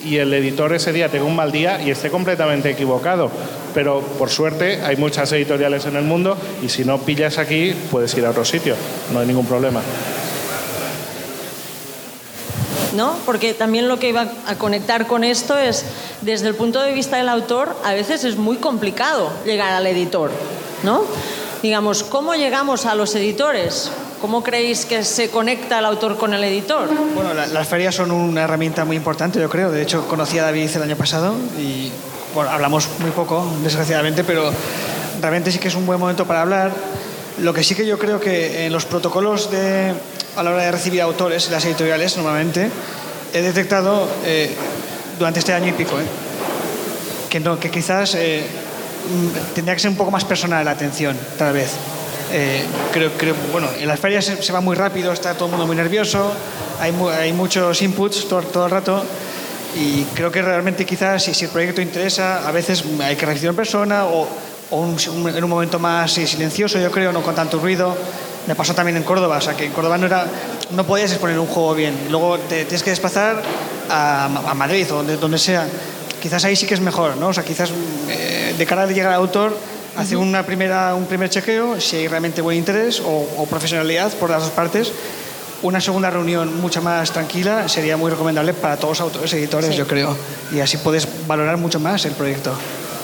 y el editor ese día tenga un mal día y esté completamente equivocado. Pero por suerte hay muchas editoriales en el mundo y si no pillas aquí puedes ir a otro sitio, no hay ningún problema. ¿No? Porque también lo que iba a conectar con esto es, desde el punto de vista del autor, a veces es muy complicado llegar al editor, ¿no? Digamos, ¿cómo llegamos a los editores? ¿Cómo creéis que se conecta el autor con el editor? Bueno, las ferias son una herramienta muy importante, yo creo. De hecho, conocí a David el año pasado y bueno, hablamos muy poco, desgraciadamente, pero realmente sí que es un buen momento para hablar. Lo que sí que yo creo que en los protocolos de, a la hora de recibir autores, las editoriales, normalmente, he detectado eh, durante este año y pico, eh, que, no, que quizás eh, mm, tendría que ser un poco más personal la atención, tal vez. Eh, creo, creo, bueno, en las ferias se, va muy rápido, está todo el mundo muy nervioso, hay, hay muchos inputs todo, todo, el rato y creo que realmente quizás si, si, el proyecto interesa, a veces hay que recibir en persona o, o en un momento más silencioso, yo creo, no con tanto ruido. Me pasó también en Córdoba, o sea que en Córdoba no, era, no podías exponer un juego bien. Luego te tienes que desplazar a, a Madrid o donde, donde sea. Quizás ahí sí que es mejor, ¿no? O sea, quizás eh, de cara a llegar al autor hace una primera, un primer chequeo, si hay realmente buen interés o, profesionalidad por las dos partes, una segunda reunión mucho más tranquila sería muy recomendable para todos los autores editores, yo creo. Y así puedes valorar mucho más el proyecto,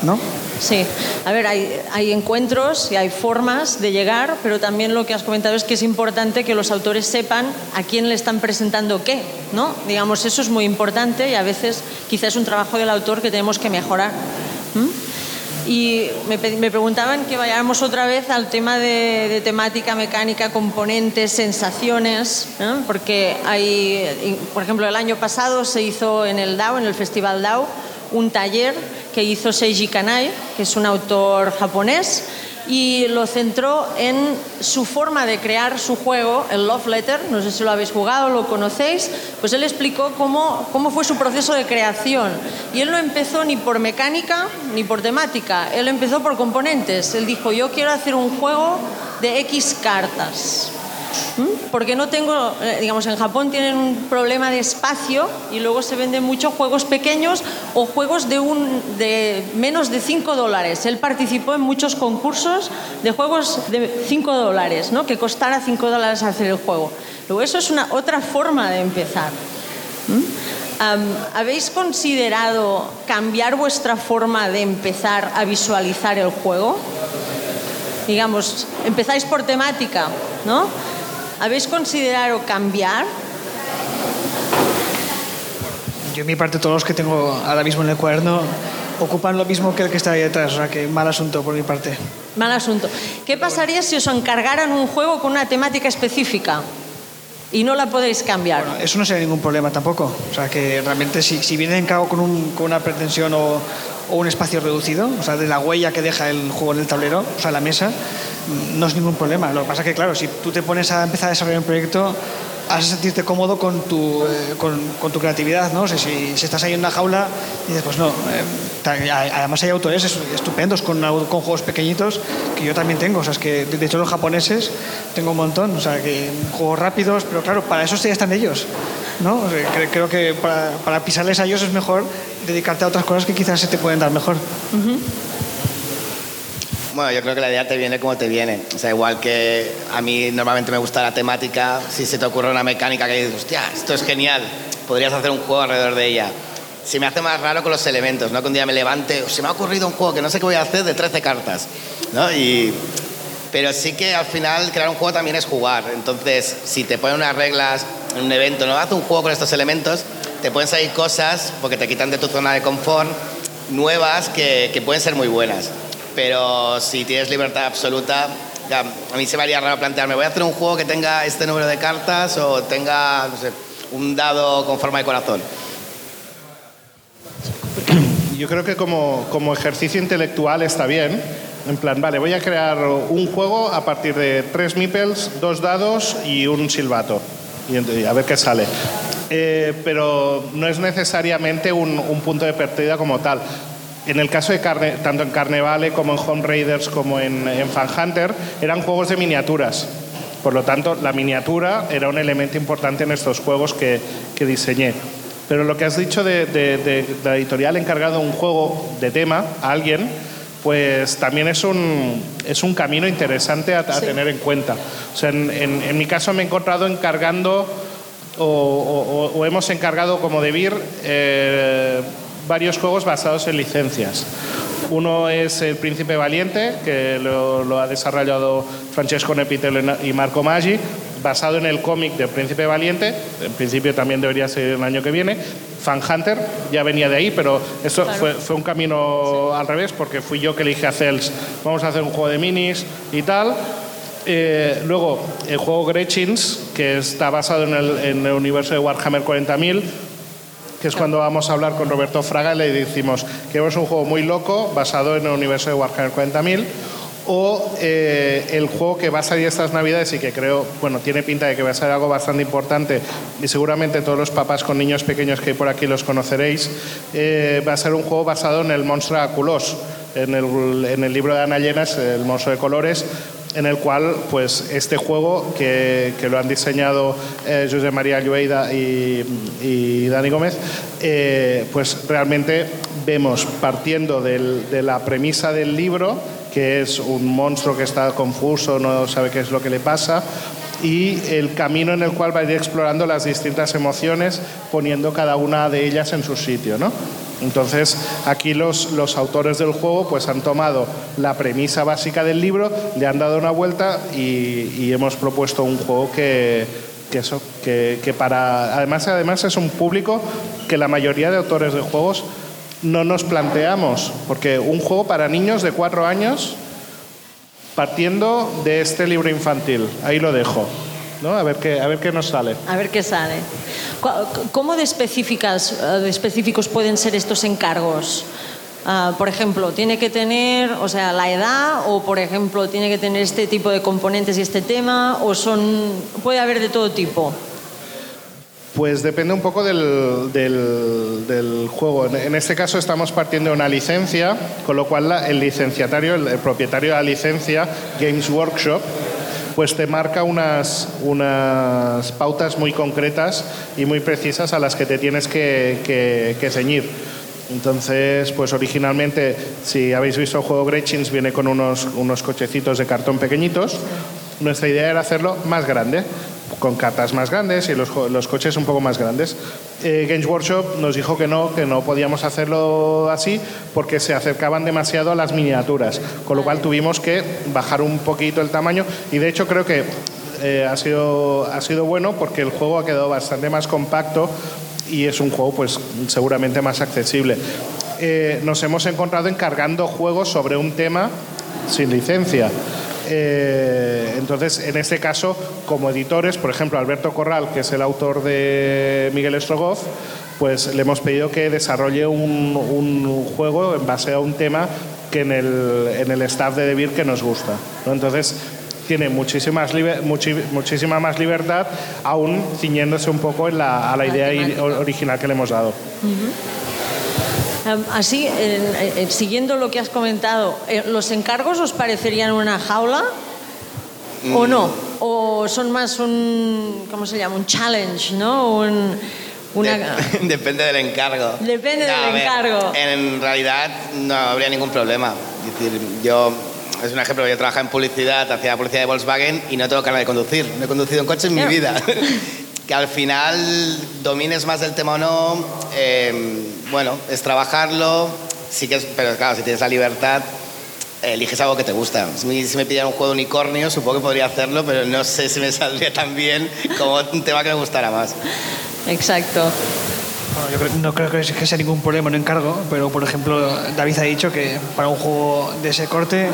¿no? Sí, a ver, hay, hay, encuentros y hay formas de llegar, pero también lo que has comentado es que es importante que los autores sepan a quién le están presentando qué, ¿no? Digamos, eso es muy importante y a veces quizás es un trabajo del autor que tenemos que mejorar. Y me, me, preguntaban que vayamos otra vez al tema de, temática, mecánica, componentes, sensaciones, porque hay, por ejemplo, el año pasado se hizo en el DAO, en el Festival DAO, un taller que hizo Seiji Kanai, que es un autor japonés, y lo centró en su forma de crear su juego, el Love Letter, no sé si lo habéis jugado, lo conocéis, pues él explicó cómo, cómo fue su proceso de creación. Y él no empezó ni por mecánica ni por temática, él empezó por componentes. Él dijo, yo quiero hacer un juego de X cartas. ¿Mm? Porque no tengo, eh, digamos, en Japón tienen un problema de espacio y luego se venden muchos juegos pequeños o juegos de, un, de menos de 5 dólares. Él participó en muchos concursos de juegos de 5 dólares, ¿no? que costara 5 dólares hacer el juego. Luego eso es una otra forma de empezar. ¿Mm? ¿Habéis considerado cambiar vuestra forma de empezar a visualizar el juego? Digamos, empezáis por temática, ¿no? ¿Habéis considerado cambiar? Yo, en mi parte, todos los que tengo ahora mismo en el cuaderno ocupan lo mismo que el que está ahí detrás, o sea que mal asunto por mi parte. Mal asunto. ¿Qué pasaría si os encargaran un juego con una temática específica? y no la podéis cambiar. eso no sería ningún problema tampoco. O sea, que realmente si, si viene en cabo con, un, con una pretensión o, o, un espacio reducido, o sea, de la huella que deja el juego en el tablero, o sea, la mesa, no es ningún problema. Lo que pasa es que, claro, si tú te pones a empezar a desarrollar un proyecto, has de sentirte cómodo con tu, eh, con, con, tu creatividad, ¿no? si, si, estás ahí en una jaula, dices, pues no. Eh, además hay autores estupendos con, con, juegos pequeñitos que yo también tengo. O sea, es que de hecho los japoneses tengo un montón. O sea, que juegos rápidos, pero claro, para eso ya están ellos. ¿no? creo que para, para, pisarles a ellos es mejor dedicarte a otras cosas que quizás se te pueden dar mejor. Bueno, yo creo que la idea te viene como te viene. O sea, igual que a mí normalmente me gusta la temática, si se te ocurre una mecánica que dices, hostia, esto es genial, podrías hacer un juego alrededor de ella. Se me hace más raro con los elementos, ¿no? Que un día me levante, se me ha ocurrido un juego que no sé qué voy a hacer de 13 cartas, ¿no? Y, pero sí que al final crear un juego también es jugar. Entonces, si te ponen unas reglas en un evento, no haz un juego con estos elementos, te pueden salir cosas, porque te quitan de tu zona de confort, nuevas que pueden ser muy buenas pero si tienes libertad absoluta, a mí se me haría raro plantearme, voy a hacer un juego que tenga este número de cartas o tenga, no sé, un dado con forma de corazón. Yo creo que como, como ejercicio intelectual está bien. En plan, vale, voy a crear un juego a partir de tres meeples, dos dados y un silbato. Y a ver qué sale. Eh, pero no es necesariamente un, un, punto de partida como tal en el caso de carne, tanto en Carnevale como en Home Raiders como en, Fan Hunter, eran juegos de miniaturas. Por lo tanto, la miniatura era un elemento importante en estos juegos que, que diseñé. Pero lo que has dicho de, la editorial encargado de un juego de tema a alguien, pues también es un, es un camino interesante a, tener en cuenta. O sea, en, mi caso me he encontrado encargando o, hemos encargado como de Vir eh, varios juegos basados en licencias. Uno es El Príncipe Valiente, que lo, ha desarrollado Francesco Nepitello y Marco Maggi, basado en el cómic del Príncipe Valiente. En principio también debería ser el año que viene. Fan Hunter ya venía de ahí, pero eso fue, fue, un camino al revés, porque fui yo que le dije a Cels, vamos a hacer un juego de minis y tal. Eh, luego, el juego Gretchins, que está basado en el, en el universo de Warhammer 40.000 que es cuando vamos a hablar con Roberto Fraga y le decimos que es un juego muy loco basado en el universo de Warhammer 40.000 o eh, el juego que va a salir estas navidades y que creo, bueno, tiene pinta de que va a ser algo bastante importante y seguramente todos los papás con niños pequeños que hay por aquí los conoceréis, eh, va a ser un juego basado en el monstruo Aculos, en el, en el libro de Ana Llenas, el monstruo de colores, en el cual pues este juego que, que lo han diseñado eh, José María Llueida y, Dani Gómez, eh, pues realmente vemos partiendo del, de la premisa del libro, que es un monstruo que está confuso, no sabe qué es lo que le pasa, y el camino en el cual va a ir explorando las distintas emociones, poniendo cada una de ellas en su sitio. ¿no? Entonces, aquí los, los, autores del juego pues, han tomado la premisa básica del libro, le han dado una vuelta y, hemos propuesto un juego que, que eso, que, que, para. Además, además, es un público que la mayoría de autores de juegos no nos planteamos, porque un juego para niños de cuatro años, partiendo de este libro infantil, ahí lo dejo. ¿No? A, ver qué, a ver qué nos sale. A ver qué sale. ¿Cómo de, específicas, de específicos pueden ser estos encargos? Uh, por ejemplo, tiene que tener, o sea, la edad, o por ejemplo, tiene que tener este tipo de componentes y este tema, o son, puede haber de todo tipo. Pues depende un poco del, del, del juego. En este caso estamos partiendo de una licencia, con lo cual la, el licenciatario, el, el propietario de la licencia, Games Workshop, pues te marca unas, unas pautas muy concretas y muy precisas a las que te tienes que, que, que ceñir. Entonces, pues originalmente, si habéis visto el juego Gretchins, viene con unos, unos cochecitos de cartón pequeñitos. Nuestra idea era hacerlo más grande, con cartas más grandes y los, los coches un poco más grandes. Eh, Games Workshop nos dijo que no, que no podíamos hacerlo así porque se acercaban demasiado a las miniaturas, con lo cual tuvimos que bajar un poquito el tamaño y de hecho creo que eh, ha, sido, ha sido bueno porque el juego ha quedado bastante más compacto y es un juego pues seguramente más accesible. Eh, nos hemos encontrado encargando juegos sobre un tema sin licencia. Eh, entonces, en este caso, como editores, por ejemplo, Alberto Corral, que es el autor de Miguel Strogoff, pues le hemos pedido que desarrolle un, un juego en base a un tema que en el, en el staff de Debir que nos gusta. ¿no? Entonces, tiene muchísimas muchi muchísima más libertad, aún ciñéndose un poco en la, a la idea original que le hemos dado. Uh -huh. Um, así, siguiendo lo que has comentado, eh, ¿los encargos os parecerían una jaula mm. o no? ¿O son más un, ¿cómo se llama? Un challenge, ¿no? Un, una... De depende del encargo. Depende no, del encargo. Ver, en realidad no habría ningún problema. Es decir, yo es un ejemplo, yo trabajaba en publicidad, hacía publicidad de Volkswagen y no tengo carnet de conducir. No he conducido un coche en mi vida. que al final domines más del tema o no, eh, bueno, es trabajarlo, sí que es, pero claro, si tienes la libertad, eliges algo que te gusta. Si me, si me pidieran un juego de unicornio, supongo que podría hacerlo, pero no sé si me saldría tan bien como un tema que me gustara más. Exacto. Bueno, yo creo, no creo que sea ningún problema en encargo, pero por ejemplo, David ha dicho que para un juego de ese corte,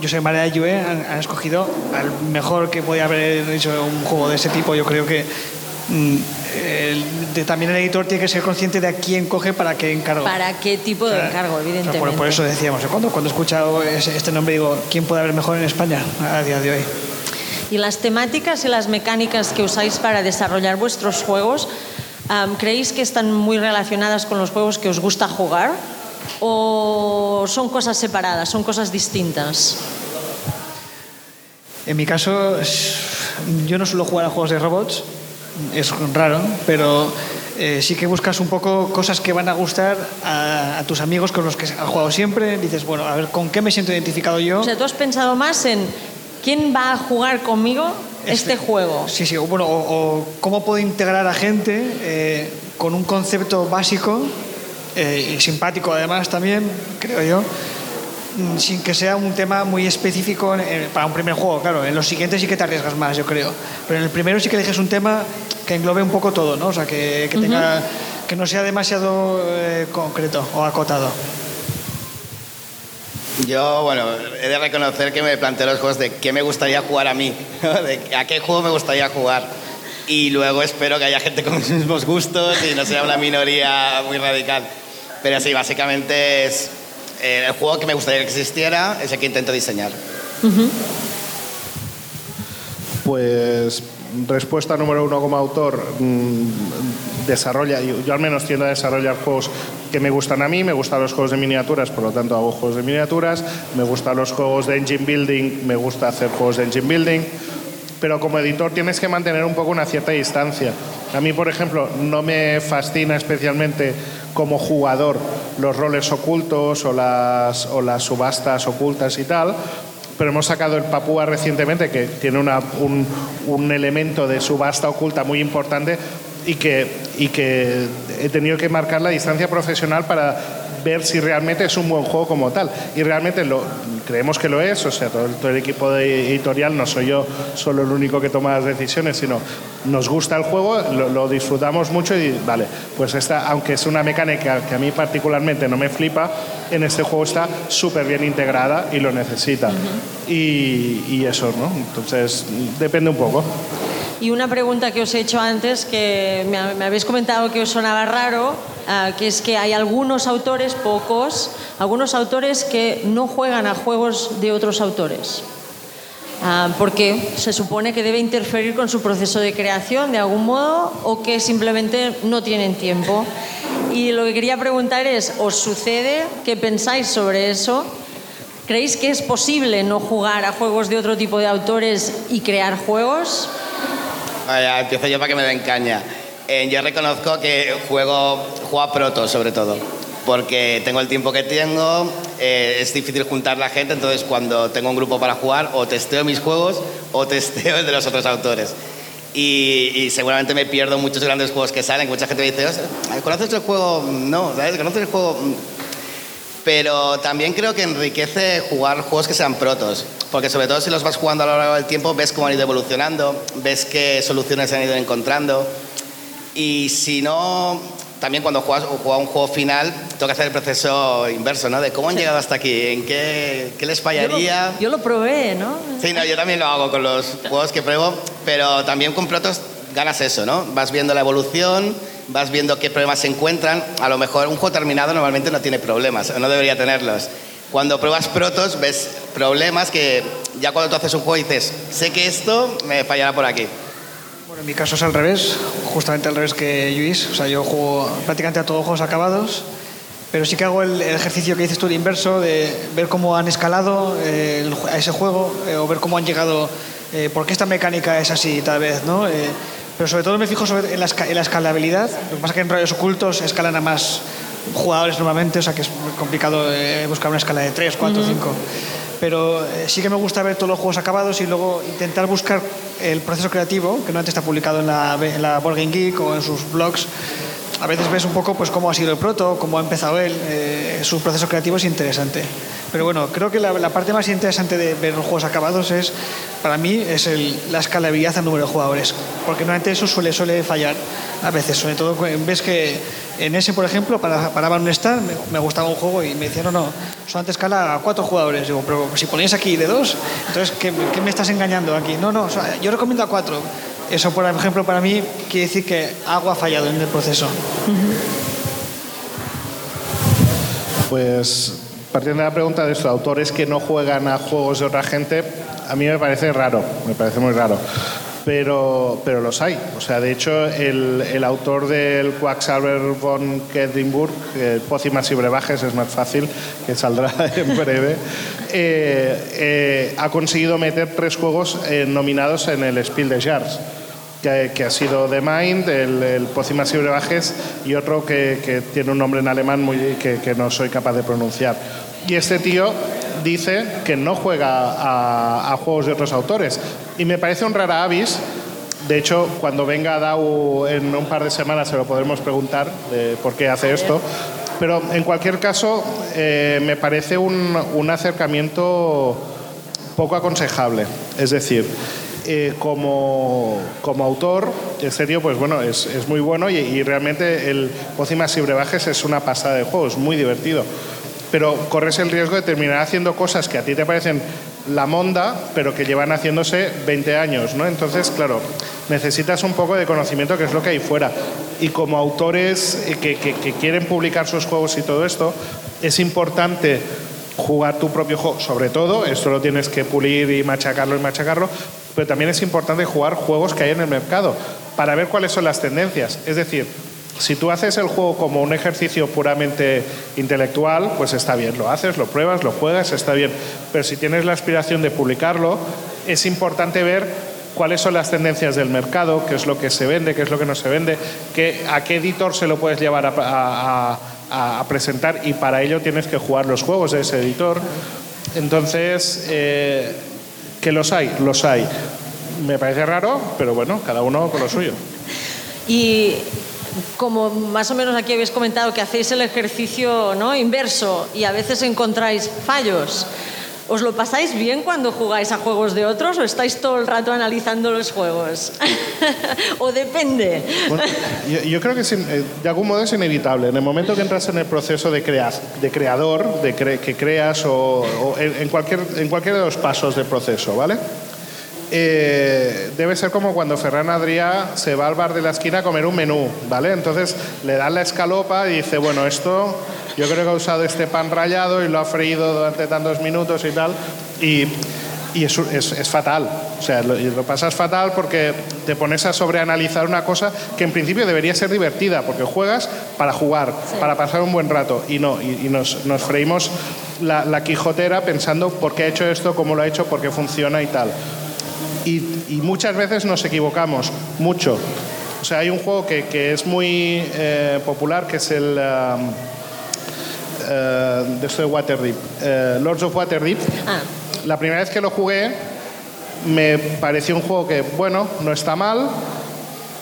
yo soy María Yue han, han, escogido al mejor que podía haber hecho un juego de ese tipo. Yo creo que mm, el, de, también el editor tiene que ser consciente de a quién coge para qué encargo. Para qué tipo de sea, encargo, evidentemente. Por, por, eso decíamos, cuando, cuando he escuchado este nombre digo, ¿quién puede haber mejor en España a día de hoy? Y las temáticas y las mecánicas que usáis para desarrollar vuestros juegos, Um, ¿Creéis que están muy relacionadas con los juegos que os gusta jugar? ¿O son cosas separadas, son cosas distintas? En mi caso, yo no suelo jugar a juegos de robots, es raro, pero eh, sí que buscas un poco cosas que van a gustar a, a, tus amigos con los que has jugado siempre. Dices, bueno, a ver, ¿con qué me siento identificado yo? O sea, tú has pensado más en quién va a jugar conmigo este, este, juego. Sí, sí, bueno, o, o cómo puedo integrar a gente eh, con un concepto básico eh, y simpático además también, creo yo, sin que sea un tema muy específico en, para un primer juego, claro. En los siguientes sí que te arriesgas más, yo creo. Pero en el primero sí que dejes un tema que englobe un poco todo, ¿no? O sea, que, que, tenga, uh -huh. que no sea demasiado eh, concreto o acotado. Yo, bueno, he de reconocer que me planteo los juegos de qué me gustaría jugar a mí, de a qué juego me gustaría jugar. Y luego espero que haya gente con los mismos gustos y no sea una minoría muy radical. Pero sí, básicamente es eh, el juego que me gustaría que existiera, es el que intento diseñar. Uh -huh. Pues respuesta número uno como autor, mmm, desarrolla, yo, yo, al menos tiendo a desarrollar juegos que me gustan a mí, me gustan los juegos de miniaturas, por lo tanto hago juegos de miniaturas, me gustan los juegos de engine building, me gusta hacer juegos de engine building, pero como editor tienes que mantener un poco una cierta distancia. A mí, por ejemplo, no me fascina especialmente como jugador los roles ocultos o las, o las subastas ocultas y tal, pero hemos sacado el Papúa recientemente, que tiene una, un, un elemento de subasta oculta muy importante y que, y que he tenido que marcar la distancia profesional para ver si realmente es un buen juego como tal. Y realmente lo, creemos que lo es, o sea, todo, el equipo de editorial, no soy yo solo el único que toma las decisiones, sino nos gusta el juego, lo, disfrutamos mucho y vale, pues esta, aunque es una mecánica que a mí particularmente no me flipa, en este juego está súper bien integrada y lo necesita. y, y eso, ¿no? Entonces, depende un poco. Y una pregunta que os he hecho antes, que me, habéis comentado que os sonaba raro, ah, que es que hay algunos autores, pocos, algunos autores que no juegan a juegos de otros autores. Ah, porque se supone que debe interferir con su proceso de creación de algún modo o que simplemente no tienen tiempo. Y lo que quería preguntar es, ¿os sucede? ¿Qué pensáis sobre eso? ¿Creéis que es posible no jugar a juegos de otro tipo de autores y crear juegos? Vaya, empiezo yo para que me den caña. Eh, yo reconozco que juego, juego a proto sobre todo, porque tengo el tiempo que tengo, eh, es difícil juntar la gente, entonces cuando tengo un grupo para jugar o testeo mis juegos o testeo el de los otros autores. Y, seguramente me pierdo muchos grandes juegos que salen, mucha gente me dice, ¿conoces el juego? No, ¿sabes? ¿Conoces el juego? pero también creo que enriquece jugar juegos que sean protos, porque sobre todo si los vas jugando a lo largo del tiempo ves cómo han ido evolucionando, ves qué soluciones se han ido encontrando y si no, también cuando juegas, juegas un juego final, toca hacer el proceso inverso, ¿no? De cómo han llegado hasta aquí, en qué, qué les fallaría. Yo lo, probé, ¿no? Sí, no, yo también lo hago con los juegos que pruebo, pero también con protos ganas eso, ¿no? Vas viendo la evolución vas viendo qué problemas se encuentran. A lo mejor un juego terminado normalmente no tiene problemas, o no debería tenerlos. Cuando pruebas protos ves problemas que ya cuando tú haces un juego dices, sé que esto me fallará por aquí. Bueno, en mi caso es al revés, justamente al revés que Luis. O sea, yo juego prácticamente a todos juegos acabados, pero sí que hago el, ejercicio que dices tú de inverso, de ver cómo han escalado eh, a ese juego eh, o ver cómo han llegado, eh, por qué esta mecánica es así tal vez, ¿no? Pero sobre todo me fijo en, la, escalabilidad. Lo que pasa es que en rayos ocultos escalan a más jugadores normalmente, o sea que es complicado eh, buscar una escala de 3, 4, 5. Pero eh, sí que me gusta ver todos los juegos acabados y luego intentar buscar el proceso creativo, que no antes está publicado en la, en la Board Geek o en sus blogs. A veces ves un poco pues, cómo ha sido el proto, cómo ha empezado él. Eh, su proceso creativo es interesante. Pero bueno, creo que la, parte más interesante de ver los juegos acabados es, para mí, es la escalabilidad al número de jugadores. Porque normalmente eso suele, suele fallar a veces. Sobre todo, ves que en ese, por ejemplo, para, para un me, gustaba un juego y me decían, no, no, solamente escala a cuatro jugadores. Digo, pero si ponéis aquí de dos, entonces, ¿qué, qué me estás engañando aquí? No, no, yo recomiendo a cuatro. Eso, por ejemplo, para mí quiere decir que algo ha fallado en el proceso. Pues partiendo de la pregunta de estos autores que no juegan a juegos de otra gente, a mí me parece raro, me parece muy raro. Pero, pero los hay. O sea, de hecho, el, el autor del Quacksalver von Kedinburg, Pócimas y Brebajes, es más fácil, que saldrá en breve, eh, eh, ha conseguido meter tres juegos eh, nominados en el Spiel de Jars. Que, que, ha sido The Mind, el, el Pócimas y Brebajes y otro que, que, tiene un nombre en alemán muy, que, que no soy capaz de pronunciar. Y este tío dice que no juega a, juegos de otros autores. Y me parece un rara avis. De hecho, cuando venga Dau en un par de semanas se lo podremos preguntar por qué hace esto. Pero en cualquier caso, eh, me parece un, un, acercamiento poco aconsejable. Es decir, eh, como, como, autor, este tío, pues bueno, es, es muy bueno y, y, realmente el Pócimas y Brebajes es una pasada de juego, es muy divertido pero corres el riesgo de terminar haciendo cosas que a ti te parecen la monda, pero que llevan haciéndose 20 años, ¿no? Entonces, claro, necesitas un poco de conocimiento, que es lo que hay fuera. Y como autores eh, que, que, quieren publicar sus juegos y todo esto, es importante jugar tu propio juego, sobre todo, esto lo tienes que pulir y machacarlo y machacarlo, pero también es importante jugar juegos que hay en el mercado para ver cuáles son las tendencias. Es decir, si tú haces el juego como un ejercicio puramente intelectual, pues está bien, lo haces, lo pruebas, lo juegas, está bien. Pero si tienes la aspiración de publicarlo, es importante ver cuáles son las tendencias del mercado, qué es lo que se vende, qué es lo que no se vende, qué, a qué editor se lo puedes llevar a, presentar y para ello tienes que jugar los juegos de ese editor. Entonces, eh, que los hay, los hay. Me parece raro, pero bueno, cada uno con lo suyo. Y como más o menos aquí habéis comentado que hacéis el ejercicio ¿no? inverso y a veces encontráis fallos, ¿os lo pasáis bien cuando jugáis a juegos de otros o estáis todo el rato analizando los juegos? ¿O depende? yo, creo que eh, de algún modo es inevitable. En el momento que entras en el proceso de, creas, de creador, de que creas o, en, cualquier, en cualquiera de los pasos del proceso, ¿vale? Eh, debe ser como cuando Ferran Adrià se va al bar de la esquina a comer un menú, ¿vale? Entonces le dan la escalopa y dice, bueno, esto yo creo que ha usado este pan rallado y lo ha freído durante tantos minutos y tal, y, y es, es, fatal. O sea, lo, lo, pasas fatal porque te pones a sobreanalizar una cosa que en principio debería ser divertida, porque juegas para jugar, para pasar un buen rato, y no, y, nos, nos, freímos la, la quijotera pensando por qué ha hecho esto, cómo lo ha hecho, por qué funciona y tal y, muchas veces nos equivocamos, mucho. O sea, hay un juego que, que es muy eh, popular, que es el... Um, uh, de esto de Waterdeep, uh, Lords of Waterdeep. Ah. La primera vez que lo jugué me pareció un juego que, bueno, no está mal,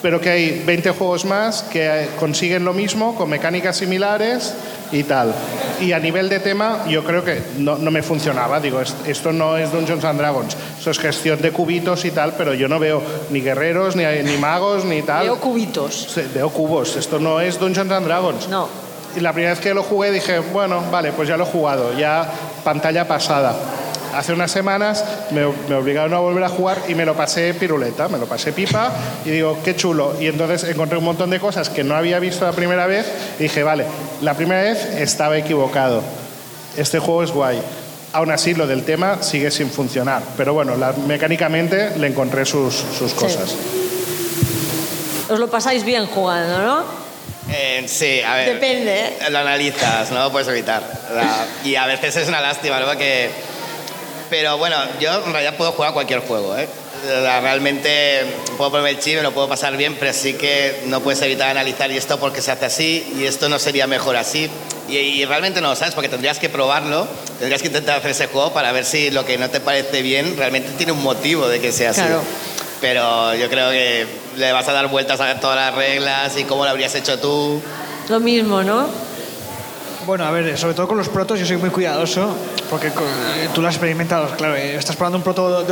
pero que hay 20 juegos más que consiguen lo mismo, con mecánicas similares y tal. Y a nivel de tema, yo creo que no, no me funcionaba. Digo, esto no es Dungeons and Dragons, esto es gestión de cubitos y tal, pero yo no veo ni guerreros, ni, ni magos, ni tal. Veo cubitos. veo cubos, esto no es Dungeons and Dragons. No. Y la primera vez que lo jugué dije, bueno, vale, pues ya lo he jugado, ya pantalla pasada hace unas semanas me, obligaron a volver a jugar y me lo pasé piruleta, me lo pasé pipa y digo, qué chulo. Y entonces encontré un montón de cosas que no había visto la primera vez y dije, vale, la primera vez estaba equivocado. Este juego es guay. Aún así, lo del tema sigue sin funcionar. Pero bueno, mecánicamente le encontré sus, sus cosas. Os lo pasáis bien jugando, ¿no? Eh, sí, a ver. Depende. Lo analizas, no lo puedes evitar. Y a veces es una lástima, ¿no? Que pero bueno, yo en realidad puedo jugar cualquier juego, ¿eh? Realmente puedo ponerme el chip, me lo puedo pasar bien, pero sí que no puedes evitar analizar y esto porque se hace así y esto no sería mejor así. Y, realmente no lo sabes porque tendrías que probarlo, tendrías que intentar hacer ese juego para ver si lo que no te parece bien realmente tiene un motivo de que sea así. Pero yo creo que le vas a dar vueltas a todas las reglas y cómo lo habrías hecho tú. Lo mismo, ¿no? Bueno, a ver, sobre todo con los protos yo soy muy cuidadoso, porque eh, tú lo has experimentado, claro, eh, estás probando un proto...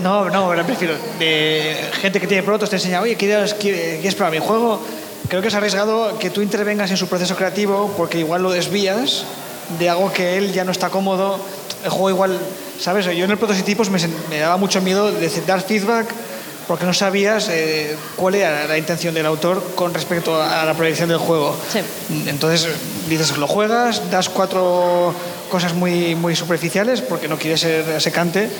no, no, me prefiero, de gente que tiene protos te enseña, oye, ¿quieres, ¿quieres probar mi juego? Creo que es arriesgado que tú intervengas en su proceso creativo porque igual lo desvías de algo que él ya no está cómodo. El juego igual, ¿sabes? Yo en el prototipos me, me daba mucho miedo de dar feedback porque no sabías eh, cuál era la intención del autor con respecto a la proyección del juego. Sí. Entonces dices, lo juegas, das cuatro cosas muy, muy superficiales porque no quieres ser secante,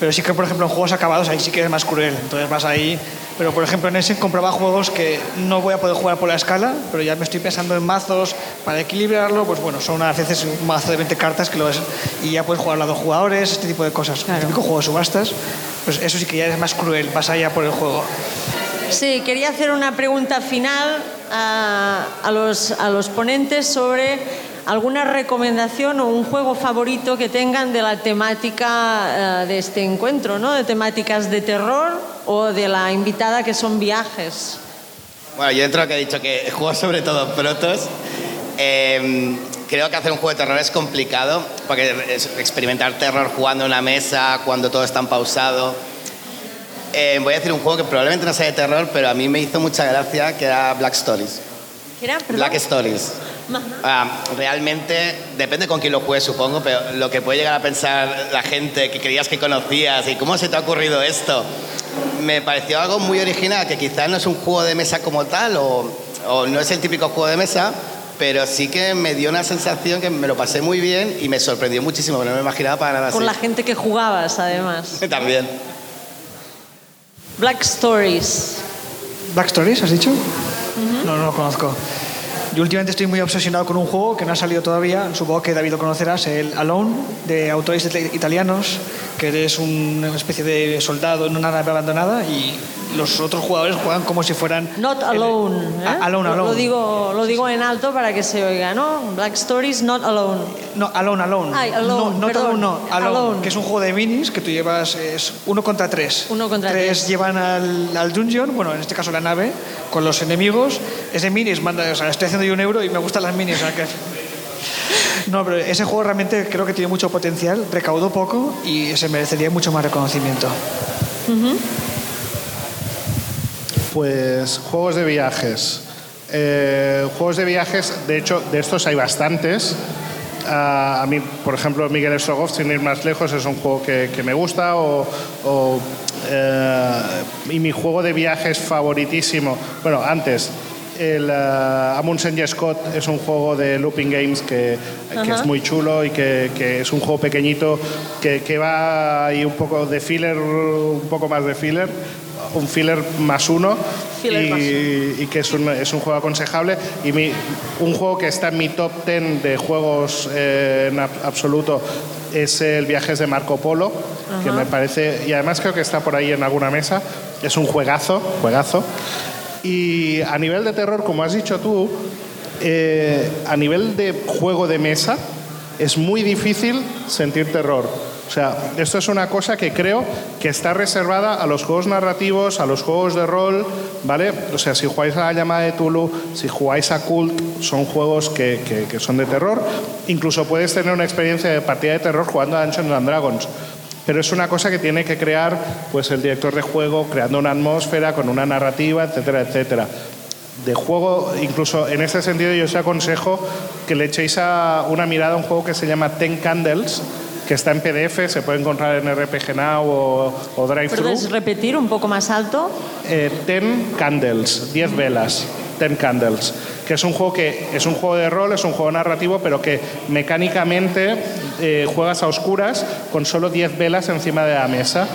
pero sí que, por ejemplo, en juegos acabados ahí sí que es más cruel. Entonces vas ahí. Pero, por ejemplo, en ese compraba juegos que no voy a poder jugar por la escala, pero ya me estoy pensando en mazos para equilibrarlo. Pues bueno, son a veces un mazo de 20 cartas que lo ves y ya puedes jugar a dos jugadores, este tipo de cosas. Claro. El típico juego de subastas pues eso sí que ya es más cruel, vas allá por el juego. Sí, quería hacer una pregunta final a, a, los, a los ponentes sobre alguna recomendación o un juego favorito que tengan de la temática uh, de este encuentro, ¿no? De temáticas de terror o de la invitada que son viajes. Bueno, yo dentro de lo que he dicho que juego sobre todo protos, eh, creo que hacer un juego de terror es complicado, porque experimentar terror jugando en una mesa, cuando todo está pausado. Eh, voy a decir un juego que probablemente no sea de terror, pero a mí me hizo mucha gracia, que era Black Stories. ¿Qué era? Black Stories. Ah, realmente depende con quién lo juegues, supongo, pero lo que puede llegar a pensar la gente que creías que conocías y cómo se te ha ocurrido esto, me pareció algo muy original, que quizás no es un juego de mesa como tal o, o no es el típico juego de mesa, pero sí que me dio una sensación que me lo pasé muy bien y me sorprendió muchísimo, no me imaginaba para nada Con la gente que jugabas, además. También. Black Stories. ¿Black Stories, has dicho? No, no lo conozco. Yo últimamente estoy muy obsesionado con un juego que no ha salido todavía, supongo que David lo conocerás, el Alone, de autores italianos, que eres una especie de soldado en una nave abandonada y los otros jugadores juegan como si fueran... Not alone. ¿eh? Alone, alone. Lo digo, lo digo en alto para que se oiga, ¿no? Black Stories, not alone. No, alone, alone. Ay, alone, no, not alone, no, alone, Alone. Que es un juego de minis que tú llevas, es uno contra tres. Uno contra tres. tres. llevan al, al dungeon, bueno, en este caso la nave, con los enemigos. Es de minis, manda, o sea, estoy haciendo yo un euro y me gustan las minis. o sea que- No, pero ese juego realmente creo que tiene mucho potencial, recaudó poco y se merecería mucho más reconocimiento. Pues juegos de viajes. Eh, juegos de viajes, de hecho, de estos hay bastantes. Ah, a mí, por ejemplo, Miguel Strogoff, sin ir más lejos, es un juego que, que me gusta. O, o, eh, y mi juego de viajes favoritísimo, bueno, antes, el uh, Amundsen y Scott es un juego de Looping Games que, que es muy chulo y que, que es un juego pequeñito que, que va ahí un poco de filler, un poco más de filler, un filler más uno Filler y, más y que es un, es un juego aconsejable. Y mi- un juego que está en mi top 10 de juegos eh, en ab- absoluto es el Viajes de Marco Polo que me parece y además creo que está por ahí en alguna mesa. Es un juegazo juegazo. Y a nivel de terror como has dicho tú eh, a nivel de juego de mesa es muy difícil sentir terror. O sea, esto es una cosa que creo que está reservada a los juegos narrativos, a los juegos de rol, ¿vale? O sea, si jugáis a la llamada de Tulu, si jugáis a Cult, son juegos que, que- que son de terror. Incluso puedes tener una experiencia de partida de terror jugando a Dungeons and Dragons. Pero es una cosa que tiene que crear pues, el director de juego, creando una atmósfera, con una narrativa, etcétera, etcétera de juego, incluso en este sentido yo os aconsejo que le echéis a una mirada a un juego que se llama Ten Candles, que está en PDF, se puede encontrar en RPG Now o, o Drive ¿Puedes repetir un poco más alto? eh, Ten Candles, 10 velas, Ten Candles, que es un juego que es un juego de rol, es un juego narrativo, pero que mecánicamente eh, juegas a oscuras con solo 10 velas encima de la mesa.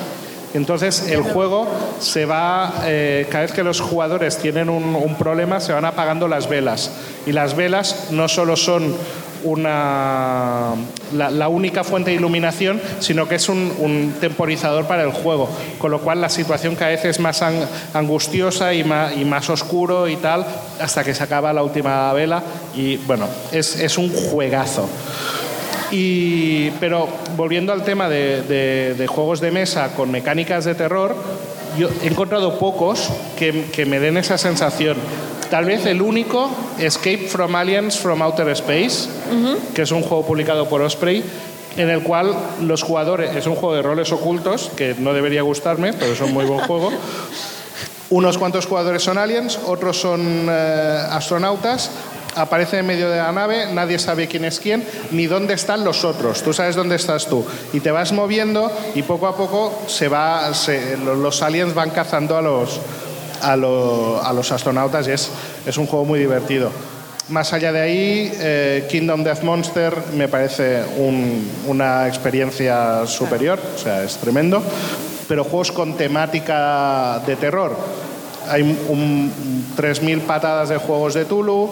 Entonces el juego se va, eh, cada vez que los jugadores tienen un, un problema, se van apagando las velas. Y las velas no solo son una, la, única fuente de iluminación, sino que es un, un temporizador para el juego, con lo cual la situación cada vez es más an- angustiosa y más, y más oscuro y tal, hasta que se acaba la última vela. Y bueno, es, es un juegazo. Y, pero volviendo al tema de, de- de juegos de mesa con mecánicas de terror, yo he encontrado pocos que, que me den esa sensación. Tal vez el único, Escape from Aliens from Outer Space, que es un juego publicado por Osprey, en el cual los jugadores, es un juego de roles ocultos, que no debería gustarme, pero es un muy buen juego. Unos cuantos jugadores son aliens, otros son eh, astronautas. Aparece en medio de la nave, nadie sabe quién es quién, ni dónde están los otros. Tú sabes dónde estás tú. Y te vas moviendo y poco a poco se va, se- los aliens van cazando a los, a, a los astronautas y es, es un juego muy divertido. Más allá de ahí, eh, Kingdom Death Monster me parece un- una experiencia superior, o sea, es tremendo. Pero juegos con temática de terror. Hay un, 3.000 patadas de juegos de Tulu,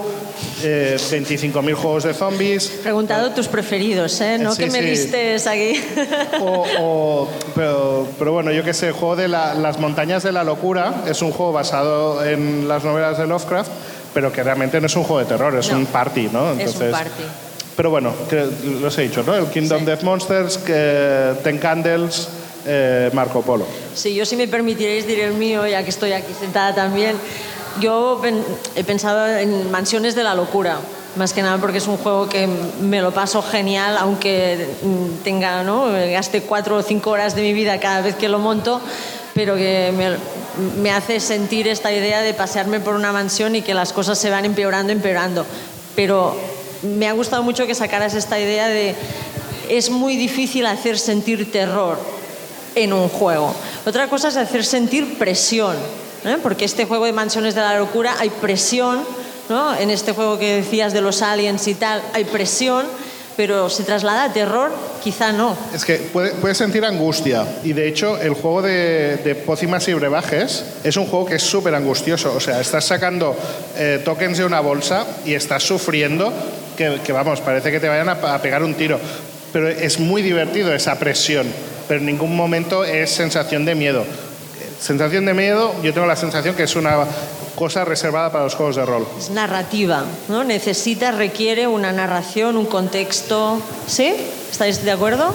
eh, 25.000 juegos de zombies. Preguntado tus preferidos, ¿eh? No Sí, que me sí. vistes aquí. O, o- pero, pero bueno, yo qué sé, el juego de la- Las Montañas de la Locura es un juego basado en las novelas de Lovecraft, pero que realmente no es un juego de terror, es No. un party, ¿no? es un party. Pero bueno, que, los he dicho, ¿no? El Kingdom Sí. Death Monsters, que, Ten Candles, eh, Marco Polo. Sí, yo si me permitiréis diré el mío, ya que estoy aquí sentada también. Yo he pensado en Mansiones de la Locura, más que nada porque es un juego que me lo paso genial, aunque mm, tenga, ¿no? gaste cuatro o cinco horas de mi vida cada vez que lo monto, pero que me, me hace sentir esta idea de pasearme por una mansión y que las cosas se van empeorando, empeorando. Pero me ha gustado mucho que sacaras esta idea de es muy difícil hacer sentir terror en un juego. Otra cosa es hacer sentir presión, ¿eh? porque este juego de Mansiones de la Locura hay presión, ¿no? en este juego que decías de los aliens y tal, hay presión, pero se traslada a terror, quizá no. Es que puede- puedes sentir angustia. Y de hecho, el juego de, de pócimas y brebajes es un juego que es súper angustioso. O sea, estás sacando eh, tokens de una bolsa y estás sufriendo que, que, vamos, parece que te vayan a, a pegar un tiro. Pero es muy divertido esa presión. Pero en ningún momento es sensación de miedo. Sensación de miedo, yo tengo la sensación que es una cosa reservada para los juegos de rol. Es narrativa, ¿no? Necesita, requiere una narración, un contexto. ¿Sí? ¿Estáis de acuerdo?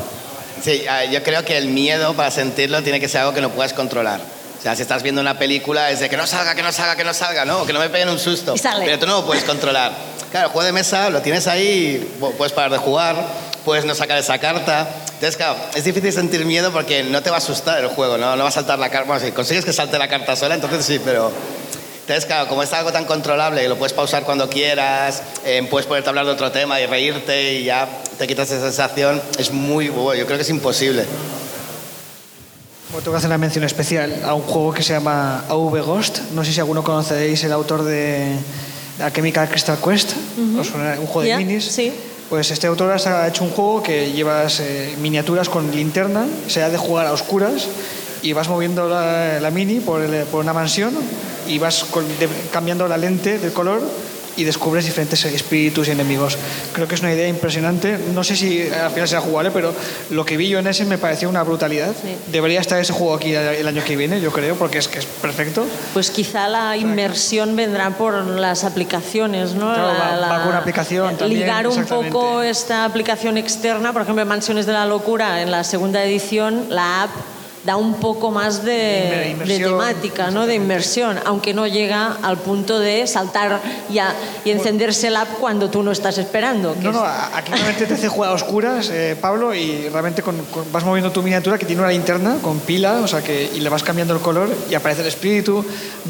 Sí, ah, yo creo que el miedo para sentirlo tiene que ser algo que no puedas controlar. O sea, si estás viendo una película es de que no salga, que no salga, que no salga, no, que no me peguen un susto. Y sale. Pero tú no lo puedes controlar. Claro, juego de mesa lo tienes ahí, puedes parar de jugar, puedes no sacar esa carta. Entonces, claro, es difícil sentir miedo porque no te va a asustar el juego, no, no va a saltar la carta. Bueno, si consigues que salte la carta sola, entonces sí, pero entonces, claro, como es algo tan controlable lo puedes pausar cuando quieras, eh, puedes ponerte a hablar de otro tema y reírte y ya te quitas esa sensación, es muy bueno. Yo creo que es imposible. Bueno, tengo que hacer una mención especial a un juego que se llama AV Ghost. No sé si alguno conocéis el autor de la Chemical Crystal Quest, un juego de minis. Sí. Pues este autor ha hecho un juego que llevas eh, miniaturas con linterna, se ha de jugar a oscuras y vas moviendo la, mini por, por, una mansión y vas cambiando la lente del color y descubres diferentes espíritus y enemigos. Creo que es una idea impresionante. No sé si al final será jugable, pero lo que vi yo en ese me pareció una brutalidad. Debería estar ese juego aquí el año que viene, yo creo, porque es que es perfecto. Pues quizá la inmersión vendrá por las aplicaciones, ¿no? Claro, va, con una aplicación también, Ligar un poco esta aplicación externa, por ejemplo, Mansiones de la Locura, en la segunda edición, la app da un poco más de, temática, ¿no? de inmersión, aunque no llega al punto de saltar y, y encenderse el app cuando tú no estás esperando. No, no, aquí realmente te hace jugar a oscuras, eh, Pablo, y realmente vas moviendo tu miniatura que tiene una linterna con pila, o sea que y le vas cambiando el color y aparece el espíritu.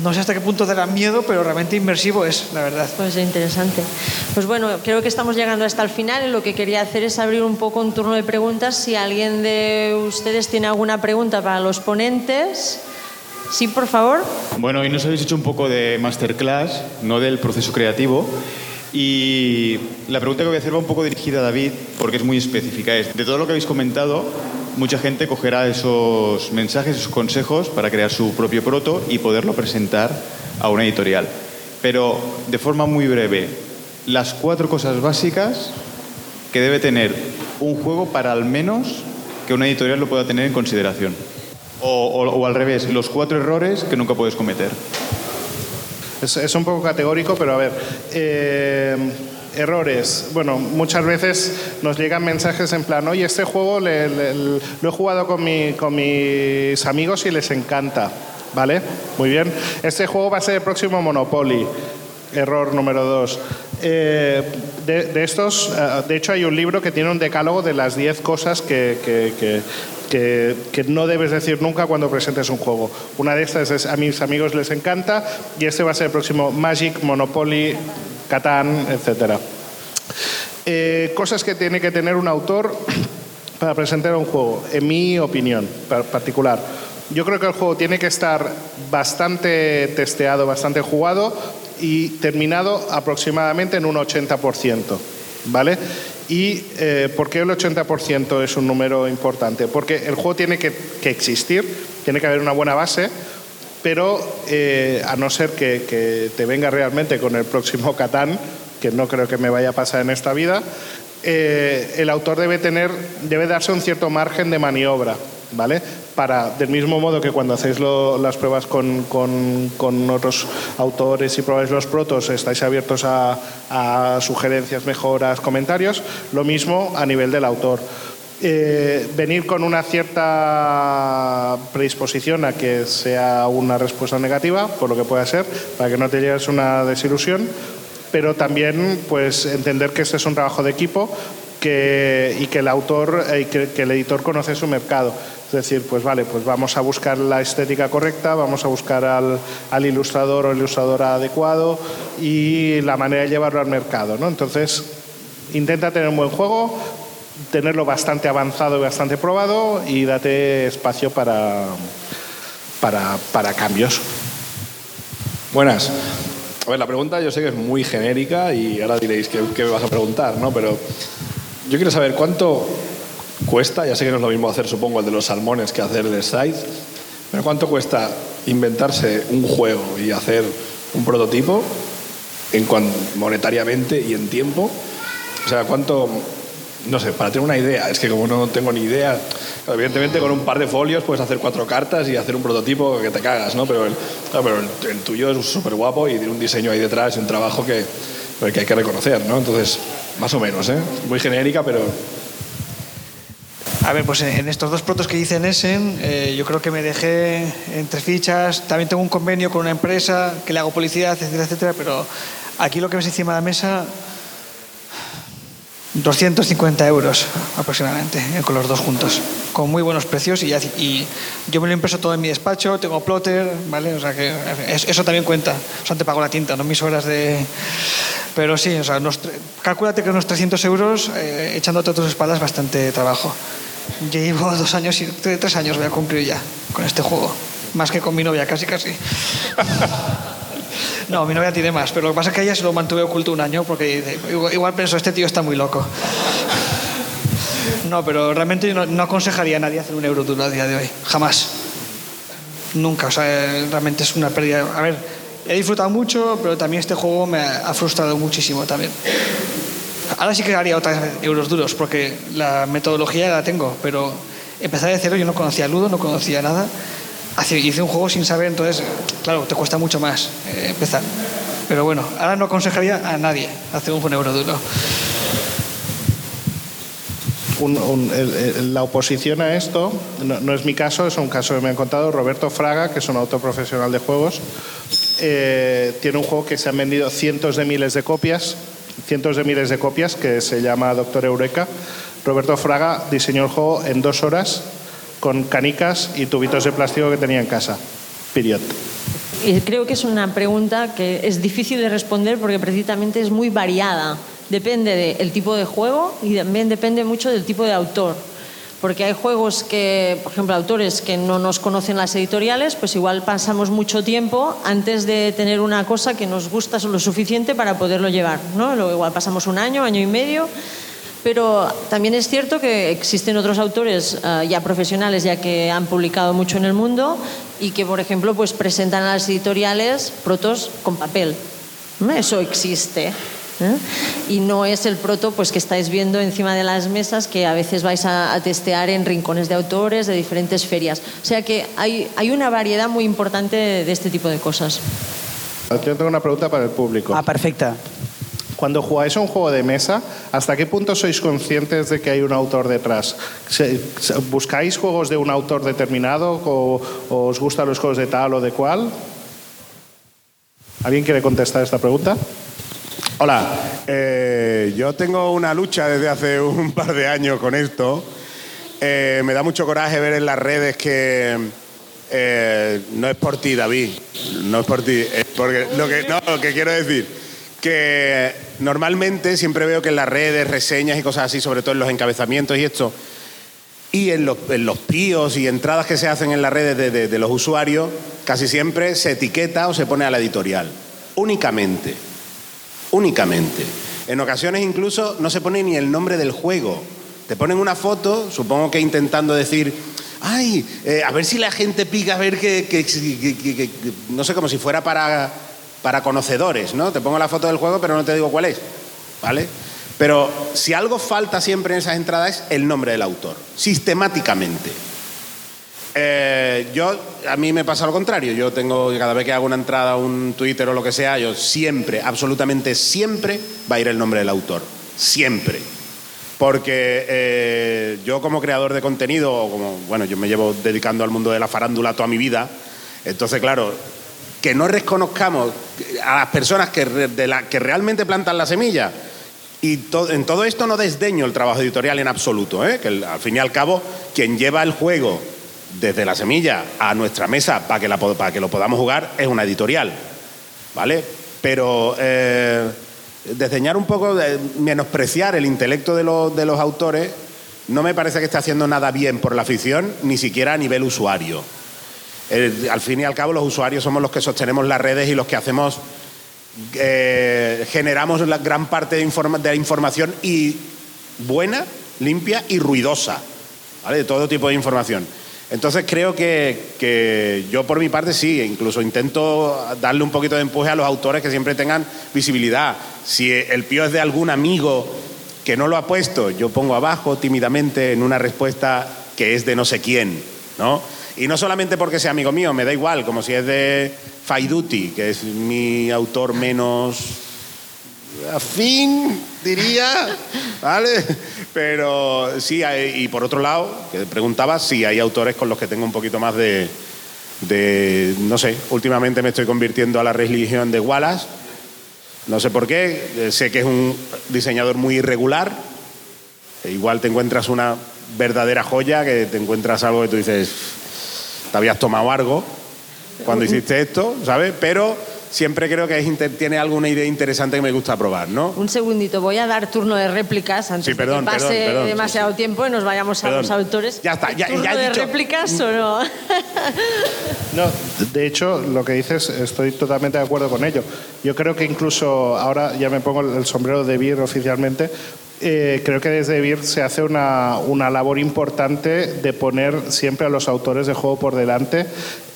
No sé hasta qué punto te da miedo, pero realmente inmersivo es, la verdad. Pues interesante. Pues bueno, creo que estamos llegando hasta el final y lo que quería hacer es abrir un poco un turno de preguntas. Si alguien de ustedes tiene alguna pregunta para los ponentes. Sí, por favor. Bueno, hoy nos habéis hecho un poco de masterclass, no del proceso creativo. Y la pregunta que voy a hacer va un poco dirigida a David, porque es muy específica. Es, de todo lo que habéis comentado, mucha gente cogerá esos mensajes, esos consejos para crear su propio proto y poderlo presentar a una editorial. Pero de forma muy breve, las cuatro cosas básicas que debe tener un juego para al menos que una editorial lo pueda tener en consideración. O, al revés, los cuatro errores que nunca puedes cometer. Es, un poco categórico, pero a ver. Eh, errores. Bueno, muchas veces nos llegan mensajes en plan, oye, este juego lo he jugado con, mis amigos y les encanta. ¿Vale? Muy bien. Este juego va a ser el próximo Monopoly. Error número dos. Eh, de, estos, eh, de hecho, hay un libro que tiene un decálogo de las 10 cosas que, no debes decir nunca cuando presentes un juego. Una de estas es a mis amigos les encanta y este va a ser el próximo Magic, Monopoly, Catán, etc. Eh, cosas que tiene que tener un autor para presentar un juego, en mi opinión particular. Yo creo que el juego tiene que estar bastante testeado, bastante jugado y terminado aproximadamente en un 80%. ¿Vale? ¿Y eh, por qué el 80% es un número importante? Porque el juego tiene que, existir, tiene que haber una buena base, pero eh, a no ser que, te venga realmente con el próximo Catán, que no creo que me vaya a pasar en esta vida, eh, el autor debe, tener, debe darse un cierto margen de maniobra. ¿vale? Para, del mismo modo que cuando hacéis las pruebas con, con, otros autores y probáis los protos, estáis abiertos a, sugerencias, mejoras, comentarios, lo mismo a nivel del autor. Eh, venir con una cierta predisposición a que sea una respuesta negativa, por lo que pueda ser, para que no te lleves una desilusión, pero también pues entender que este es un trabajo de equipo que, y que el autor y que, que el editor conoce su mercado es decir, pues vale, pues vamos a buscar la estética correcta, vamos a buscar al, al ilustrador o ilustradora adecuado y la manera de llevarlo al mercado. ¿no? Entonces, intenta tener un buen juego, tenerlo bastante avanzado y bastante probado y date espacio para, para, cambios. Buenas. A ver, la pregunta yo sé que es muy genérica y ahora diréis qué me vas a preguntar, ¿no? Pero yo quiero saber cuánto cuesta, ya sé que no es lo mismo hacer, supongo, el de los salmones que hacer el de Scythe, pero ¿cuánto cuesta inventarse un juego y hacer un prototipo en monetariamente y en tiempo? O sea, ¿cuánto, no sé, para tener una idea, es que como no tengo ni idea, Evidentemente con un par de folios puedes hacer cuatro cartas y hacer un prototipo que te cagas, ¿no? Pero el, pero el, tuyo es súper guapo y tiene un diseño ahí detrás y un trabajo que, que hay que reconocer, ¿no? Entonces, más o menos, ¿eh? Muy genérica, pero... A ver, pues en estos dos protos que hice en Essen, eh, yo creo que me dejé entre fichas. También tengo un convenio con una empresa que le hago publicidad, etcétera, etcétera. Pero aquí lo que ves encima de la mesa, 250 euros aproximadamente, eh, con los dos juntos, con muy buenos precios y, y, yo me lo impreso todo en mi despacho, tengo plotter, ¿vale? O sea que eso también cuenta. O sea, te pago la tinta, no mis horas de... Pero sí, o sea, cálculate que unos 300 euros eh, echándote a tus espaldas bastante trabajo. Yo llevo dos años y tres años voy a cumplir ya con este juego. Más que con mi novia, casi, casi. No, mi novia tiene más, pero lo que pasa es que ella se lo mantuve oculto un año porque igual, pensó, este tío está muy loco. No, pero realmente no, no aconsejaría a nadie hacer un euro duro a día de hoy. Jamás. Nunca. O sea, realmente es una pérdida. A ver, he disfrutado mucho, pero también este juego me ha frustrado muchísimo también. Ahora sí que haría otros euros duros, porque la metodología la tengo, pero empezar de cero, yo no conocía Ludo, no conocía nada hice un juego sin saber, entonces, claro, te cuesta mucho más eh, empezar. Pero bueno, ahora no aconsejaría a nadie hacer un euro duro. la oposición a esto, no, es mi caso, es un caso que me han contado, Roberto Fraga, que es un autor profesional de juegos, eh, tiene un juego que se han vendido cientos de miles de copias, cientos de miles de copias, que se llama Doctor Eureka. Roberto Fraga diseñó el juego en dos horas con canicas y tubitos de plástico que tenía en casa. Period. Creo que es una pregunta que es difícil de responder porque precisamente es muy variada. Depende del tipo de juego y también depende mucho del tipo de autor. Porque hay juegos que, por ejemplo, autores que no nos conocen las editoriales, pues igual pasamos mucho tiempo antes de tener una cosa que nos gusta lo suficiente para poderlo llevar. ¿no? igual pasamos un año, año y medio pero también es cierto que existen otros autores eh, ya profesionales, ya que han publicado mucho en el mundo y que, por ejemplo, pues presentan a las editoriales protos con papel. Eso existe. ¿Eh? Y no es el proto pues, que estáis viendo encima de las mesas que a veces vais a, testear en rincones de autores de diferentes ferias. O sea que hay, hay una variedad muy importante de, este tipo de cosas. Yo tengo una pregunta para el público. Ah, perfecta. Cuando jugáis a un juego de mesa, ¿hasta qué punto sois conscientes de que hay un autor detrás? ¿Buscáis juegos de un autor determinado o, os gustan los juegos de tal o de cual? ¿Alguien quiere contestar esta pregunta? Hola, eh, yo tengo una lucha desde hace un par de años con esto. Eh, me da mucho coraje ver en las redes que eh, no es por ti, David, no es por ti, es porque lo que, no, lo que quiero decir que normalmente siempre veo que en las redes, reseñas y cosas así, sobre todo en los encabezamientos y esto, y en los, en píos y entradas que se hacen en las redes de, los usuarios, casi siempre se etiqueta o se pone a la editorial. Únicamente. Únicamente. En ocasiones incluso no se pone ni el nombre del juego. Te ponen una foto, supongo que intentando decir, ay, eh, a ver si la gente pica, a ver que, no sé, como si fuera para para conocedores, ¿no? Te pongo la foto del juego, pero no te digo cuál es, ¿vale? Pero si algo falta siempre en esas entradas es el nombre del autor, sistemáticamente. Eh, yo, a mí me pasa lo contrario. Yo tengo, cada vez que hago una entrada un Twitter o lo que sea, yo siempre, absolutamente siempre, va a ir el nombre del autor. Siempre. Porque eh, yo como creador de contenido, como, bueno, yo me llevo dedicando al mundo de la farándula toda mi vida, entonces, claro, que no reconozcamos a las personas que realmente plantan la semilla. Y en todo esto no desdeño el trabajo editorial en absoluto, ¿eh? que al fin y al cabo quien lleva el juego desde la semilla a nuestra mesa para que, la, para que lo podamos jugar es una editorial, ¿vale? Pero eh, desdeñar un poco, de, menospreciar el intelecto de, de los autores no me parece que esté haciendo nada bien por la afición, ni siquiera a nivel usuario al fin y al cabo los usuarios somos los que sostenemos las redes y los que hacemos, eh, generamos la gran parte de, la información y buena, limpia y ruidosa, ¿vale? de todo tipo de información. Entonces creo que, yo por mi parte sí, incluso intento darle un poquito de empuje a los autores que siempre tengan visibilidad. Si el pío es de algún amigo que no lo ha puesto, yo pongo abajo tímidamente en una respuesta que es de no sé quién, ¿no? Y no solamente porque sea amigo mío, me da igual, como si es de Faiduti, que es mi autor menos afín, diría, ¿vale? Pero sí, y por otro lado, que preguntaba, sí, hay autores con los que tengo un poquito más de, de, no sé, últimamente me estoy convirtiendo a la religión de Wallace, no sé por qué, eh, sé que es un diseñador muy irregular, e igual te encuentras una verdadera joya, que te encuentras algo que tú dices, te habías tomado algo cuando hiciste esto, ¿sabes? Pero siempre creo que tiene alguna idea interesante que me gusta probar, ¿no? Un segundito, voy a dar turno de réplicas antes de que pase demasiado tiempo y nos vayamos a los autores. Ya está, ya, ¿Turno ya de réplicas o no? no, de hecho, lo que dices estoy totalmente de acuerdo con ello. Yo creo que incluso ahora ya me pongo el sombrero de Beer oficialmente, eh, creo que desde BIR se hace una, una, labor importante de poner siempre a los autores de juego por delante.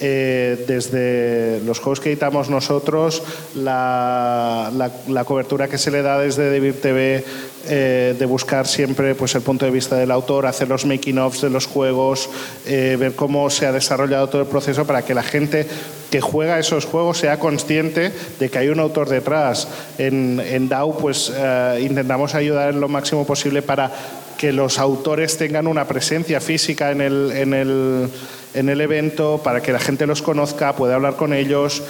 Eh, desde los juegos que editamos nosotros, la, la, cobertura que se le da desde DeVir TV, eh, de buscar siempre pues, el punto de vista del autor, hacer los making-ofs de los juegos, ver cómo se ha desarrollado todo el proceso para que la gente que juega esos juegos sea consciente de que hay un autor detrás. En, en DAO pues eh, intentamos ayudar en lo máximo posible para que los autores tengan una presencia física en el, en el, en el evento, para que la gente los conozca, pueda hablar con ellos,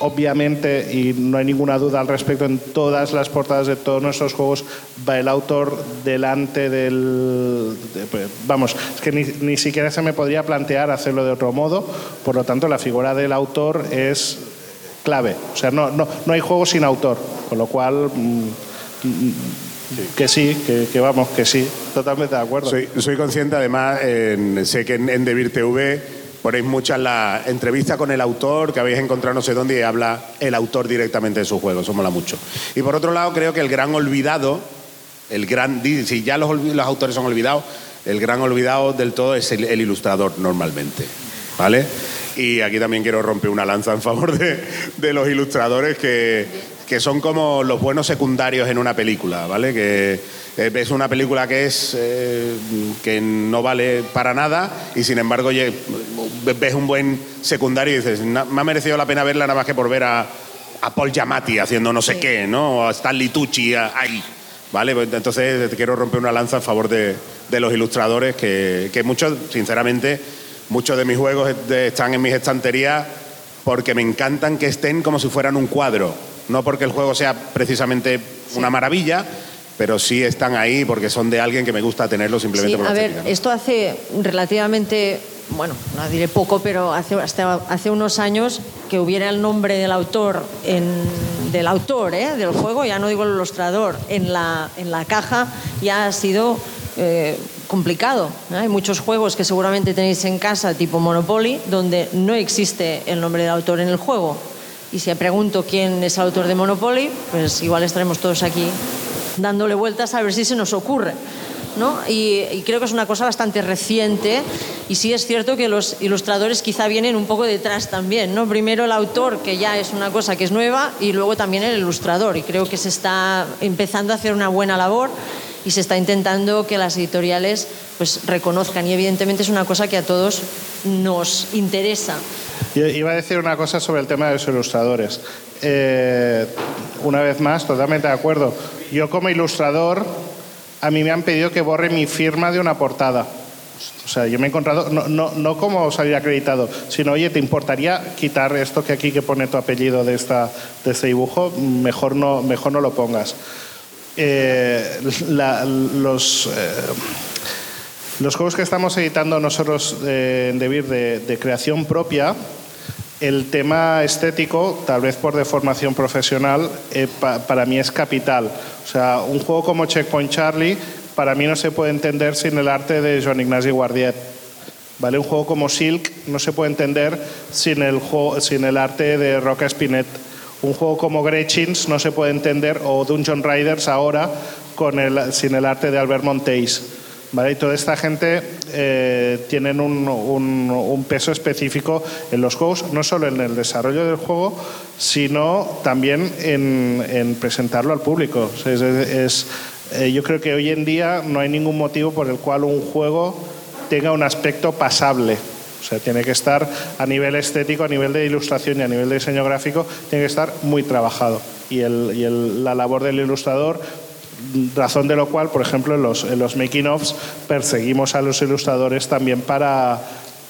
obviamente, y no hay ninguna duda al respecto, en todas las portadas de todos nuestros juegos va el autor delante del... Pues, vamos, es que ni, siquiera se me podría plantear hacerlo de otro modo, por lo tanto la figura del autor es clave. O sea, no, no, no hay juego sin autor, con lo cual... Mm, mm, que sí, que, vamos, que sí, totalmente de acuerdo. Soy, soy consciente, además, sé que en, en Debir TV Ponéis muchas la entrevista con el autor que habéis encontrado no sé dónde y habla el autor directamente de su juego, eso mola mucho. Y por otro lado, creo que el gran olvidado, el gran, si ya los, los autores son olvidados, el gran olvidado del todo es el, ilustrador normalmente, ¿vale? Y aquí también quiero romper una lanza en favor de, de los ilustradores que, que son como los buenos secundarios en una película, ¿vale? Que eh, ves una película que es eh, que no vale para nada y sin embargo ves un buen secundario y dices, me ha merecido la pena verla nada más que por ver a, Paul Giamatti haciendo no sé qué, ¿no? O a Stanley Tucci ahí. ¿Vale? Pues entonces quiero romper una lanza a favor de, los ilustradores, que, que, muchos, sinceramente, muchos de mis juegos están en mis estanterías porque me encantan que estén como si fueran un cuadro, no porque el juego sea precisamente una maravilla, pero sí están ahí porque son de alguien que me gusta tenerlo simplemente sí, por A ver, esto hace relativamente, bueno, no diré poco, pero hace, hasta hace unos años que hubiera el nombre del autor, en, del autor ¿eh? del juego, ya no digo el ilustrador, en la, en la caja ya ha sido eh, complicado. Hay muchos juegos que seguramente tenéis en casa, tipo Monopoly, donde no existe el nombre del autor en el juego. Y si pregunto quién es el autor de Monopoly, pues igual estaremos todos aquí dándole vueltas a ver si se nos ocurre. ¿no? Y, creo que es una cosa bastante reciente y sí es cierto que los ilustradores quizá vienen un poco detrás también. ¿no? Primero el autor, que ya es una cosa que es nueva, y luego también el ilustrador. Y creo que se está empezando a hacer una buena labor y se está intentando que las editoriales pues, reconozcan. Y evidentemente es una cosa que a todos nos interesa. Yo iba a decir una cosa sobre el tema de los ilustradores. Eh, una vez más, totalmente de acuerdo. Yo como ilustrador, a mí me han pedido que borre mi firma de una portada. O sea, yo me he encontrado, no, no, no como salir acreditado, sino, oye, ¿te importaría quitar esto que aquí que pone tu apellido de, esta, de este dibujo? Mejor no, mejor no lo pongas. Eh, los, eh, los juegos que estamos editando nosotros en Debir de, de creación propia, el tema estético, tal vez por deformación profesional, eh, para mí es capital. O sea, un juego como Checkpoint Charlie, para mí no se puede entender sin el arte de Joan Ignasi Guardiet. ¿Vale? Un juego como Silk no se puede entender sin el, sin el arte de Roca Spinet. Un juego como Gretchins no se puede entender, o Dungeon Riders ahora, con el, sin el arte de Albert Monteis. ¿Vale? Y toda esta gente eh, tienen un, peso específico en los juegos, no solo en el desarrollo del juego, sino también en, en presentarlo al público. eh, yo creo que hoy en día no hay ningún motivo por el cual un juego tenga un aspecto pasable. O sea, tiene que estar a nivel estético, a nivel de ilustración y a nivel de diseño gráfico, tiene que estar muy trabajado. Y, la labor del ilustrador razón de lo cual, por ejemplo, en los, en los making-offs perseguimos a los ilustradores también para,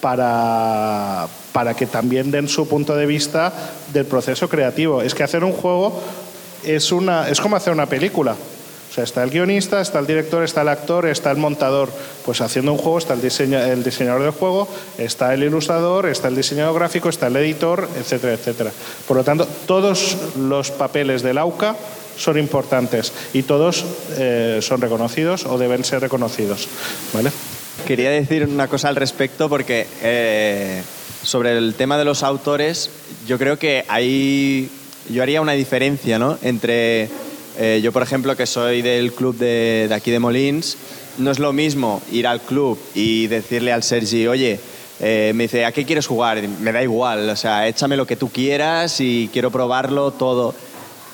para, para que también den su punto de vista del proceso creativo. Es que hacer un juego es, una, es como hacer una película. O sea, está el guionista, está el director, está el actor, está el montador. Pues haciendo un juego está el, el diseñador del juego, está el ilustrador, está el diseñador gráfico, está el editor, etcétera, etcétera. Por lo tanto, todos los papeles del AUCA son importantes y todos eh, son reconocidos o deben ser reconocidos. ¿vale? Quería decir una cosa al respecto porque eh, sobre el tema de los autores, yo creo que ahí yo haría una diferencia ¿no? entre eh, yo, por ejemplo, que soy del club de, de, aquí de Molins, no es lo mismo ir al club y decirle al Sergi, oye, me dice, ¿a qué quieres jugar? Me da igual, o sea, échame lo que tú quieras y quiero probarlo todo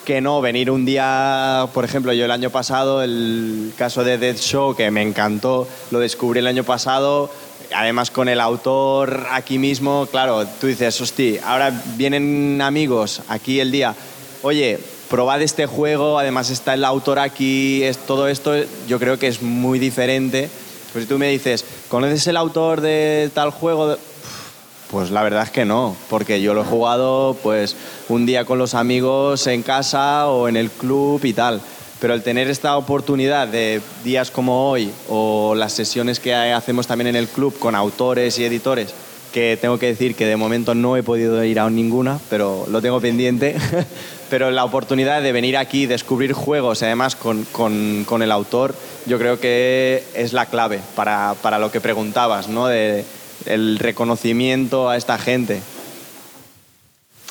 que no venir un día, por ejemplo, yo el año pasado, el caso de Dead Show, que me encantó, lo descubrí el año pasado, además con el autor aquí mismo, claro, tú dices, hostia, ahora vienen amigos aquí el día, oye, probad este juego, además está el autor aquí, es, todo esto yo creo que es muy diferente. Pues si tú me dices, ¿conoces el autor de tal juego? Pues la verdad es que no, porque yo lo he jugado pues un día con los amigos en casa o en el club y tal. Pero el tener esta oportunidad de días como hoy o las sesiones que hacemos también en el club con autores y editores, que tengo que decir que de momento no he podido ir a ninguna, pero lo tengo pendiente. pero la oportunidad de venir aquí, descubrir juegos, además con, con, con, el autor, yo creo que es la clave para, para lo que preguntabas, ¿no? De, el reconocimiento a esta gente.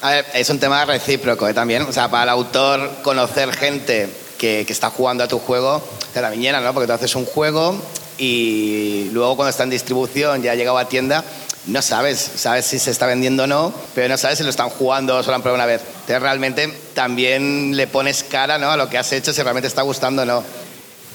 A ver, es un tema recíproco ¿eh? también. O sea, para el autor conocer gente que, que está jugando a tu juego, te la viñera, ¿no? Porque tú haces un juego y luego cuando está en distribución, ya ha llegado a tienda, no sabes, sabes si se está vendiendo o no, pero no sabes si lo están jugando o solo han probado una vez. Entonces realmente también le pones cara ¿no? a lo que has hecho, si realmente está gustando o no.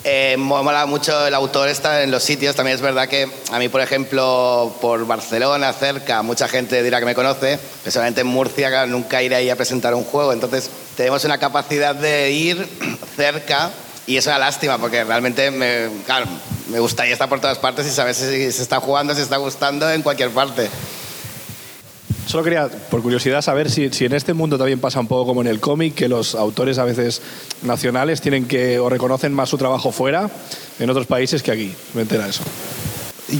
Eh, mola mucho el autor está en los sitios. También es verdad que a mí, por ejemplo, por Barcelona, cerca, mucha gente dirá que me conoce. Personalmente en Murcia nunca iré ahí a presentar un juego. Entonces tenemos una capacidad de ir cerca y es una lástima porque realmente me, me gustaría estar por todas partes y saber si se está jugando, si se está gustando en cualquier parte. Solo quería, por curiosidad, saber si, si, en este mundo también pasa un poco como en el cómic, que los autores a veces nacionales tienen que o reconocen más su trabajo fuera en otros países que aquí. Me entera eso.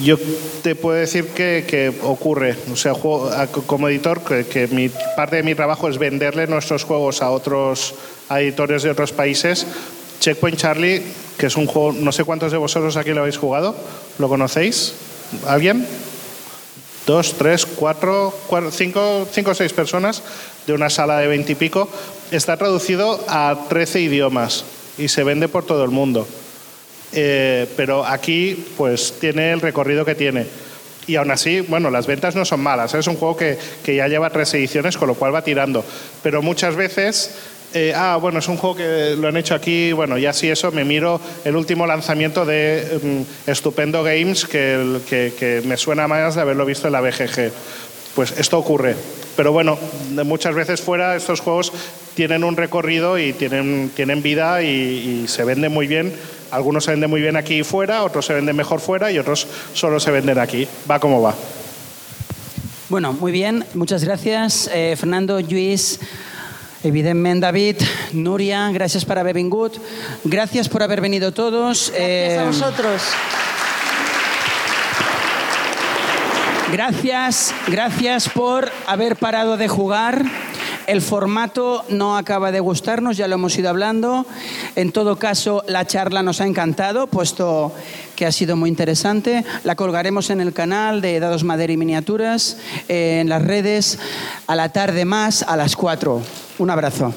Yo te puedo decir que, que ocurre, o sea, como editor, que, que, mi, parte de mi trabajo es venderle nuestros juegos a otros a editores de otros países. Checkpoint Charlie, que es un juego, no sé cuántos de vosotros aquí lo habéis jugado, ¿lo conocéis? ¿Alguien? dos, tres, cuatro, cinco, cinco o seis personas de una sala de veintipico. Está traducido a trece idiomas y se vende por todo el mundo. Eh, pero aquí pues tiene el recorrido que tiene. Y aún así, bueno, las ventas no son malas. ¿eh? Es un juego que, que ya lleva tres ediciones, con lo cual va tirando. Pero muchas veces eh, ah, bueno, es un juego que lo han hecho aquí, bueno, y así eso, me miro el último lanzamiento de mm, Estupendo Games, que, me suena más de haberlo visto en la BGG. Pues esto ocurre. Pero bueno, muchas veces fuera estos juegos tienen un recorrido y tienen, tienen vida y, y se venden muy bien. Algunos se venden muy bien aquí y fuera, otros se venden mejor fuera y otros solo se venden aquí. Va como va. Bueno, muy bien. Muchas gracias, eh, Fernando, Luis. Evidentment, David, Nuria, gracias por haber vingut. Gracias por haber venido todos. Eh, a vosotros. Gracias, gracias por haber parado de jugar. El formato no acaba de gustarnos, ya lo hemos ido hablando. En todo caso, la charla nos ha encantado, puesto que ha sido muy interesante. La colgaremos en el canal de Dados Madera y Miniaturas, en las redes, a la tarde más, a las 4. Un abrazo.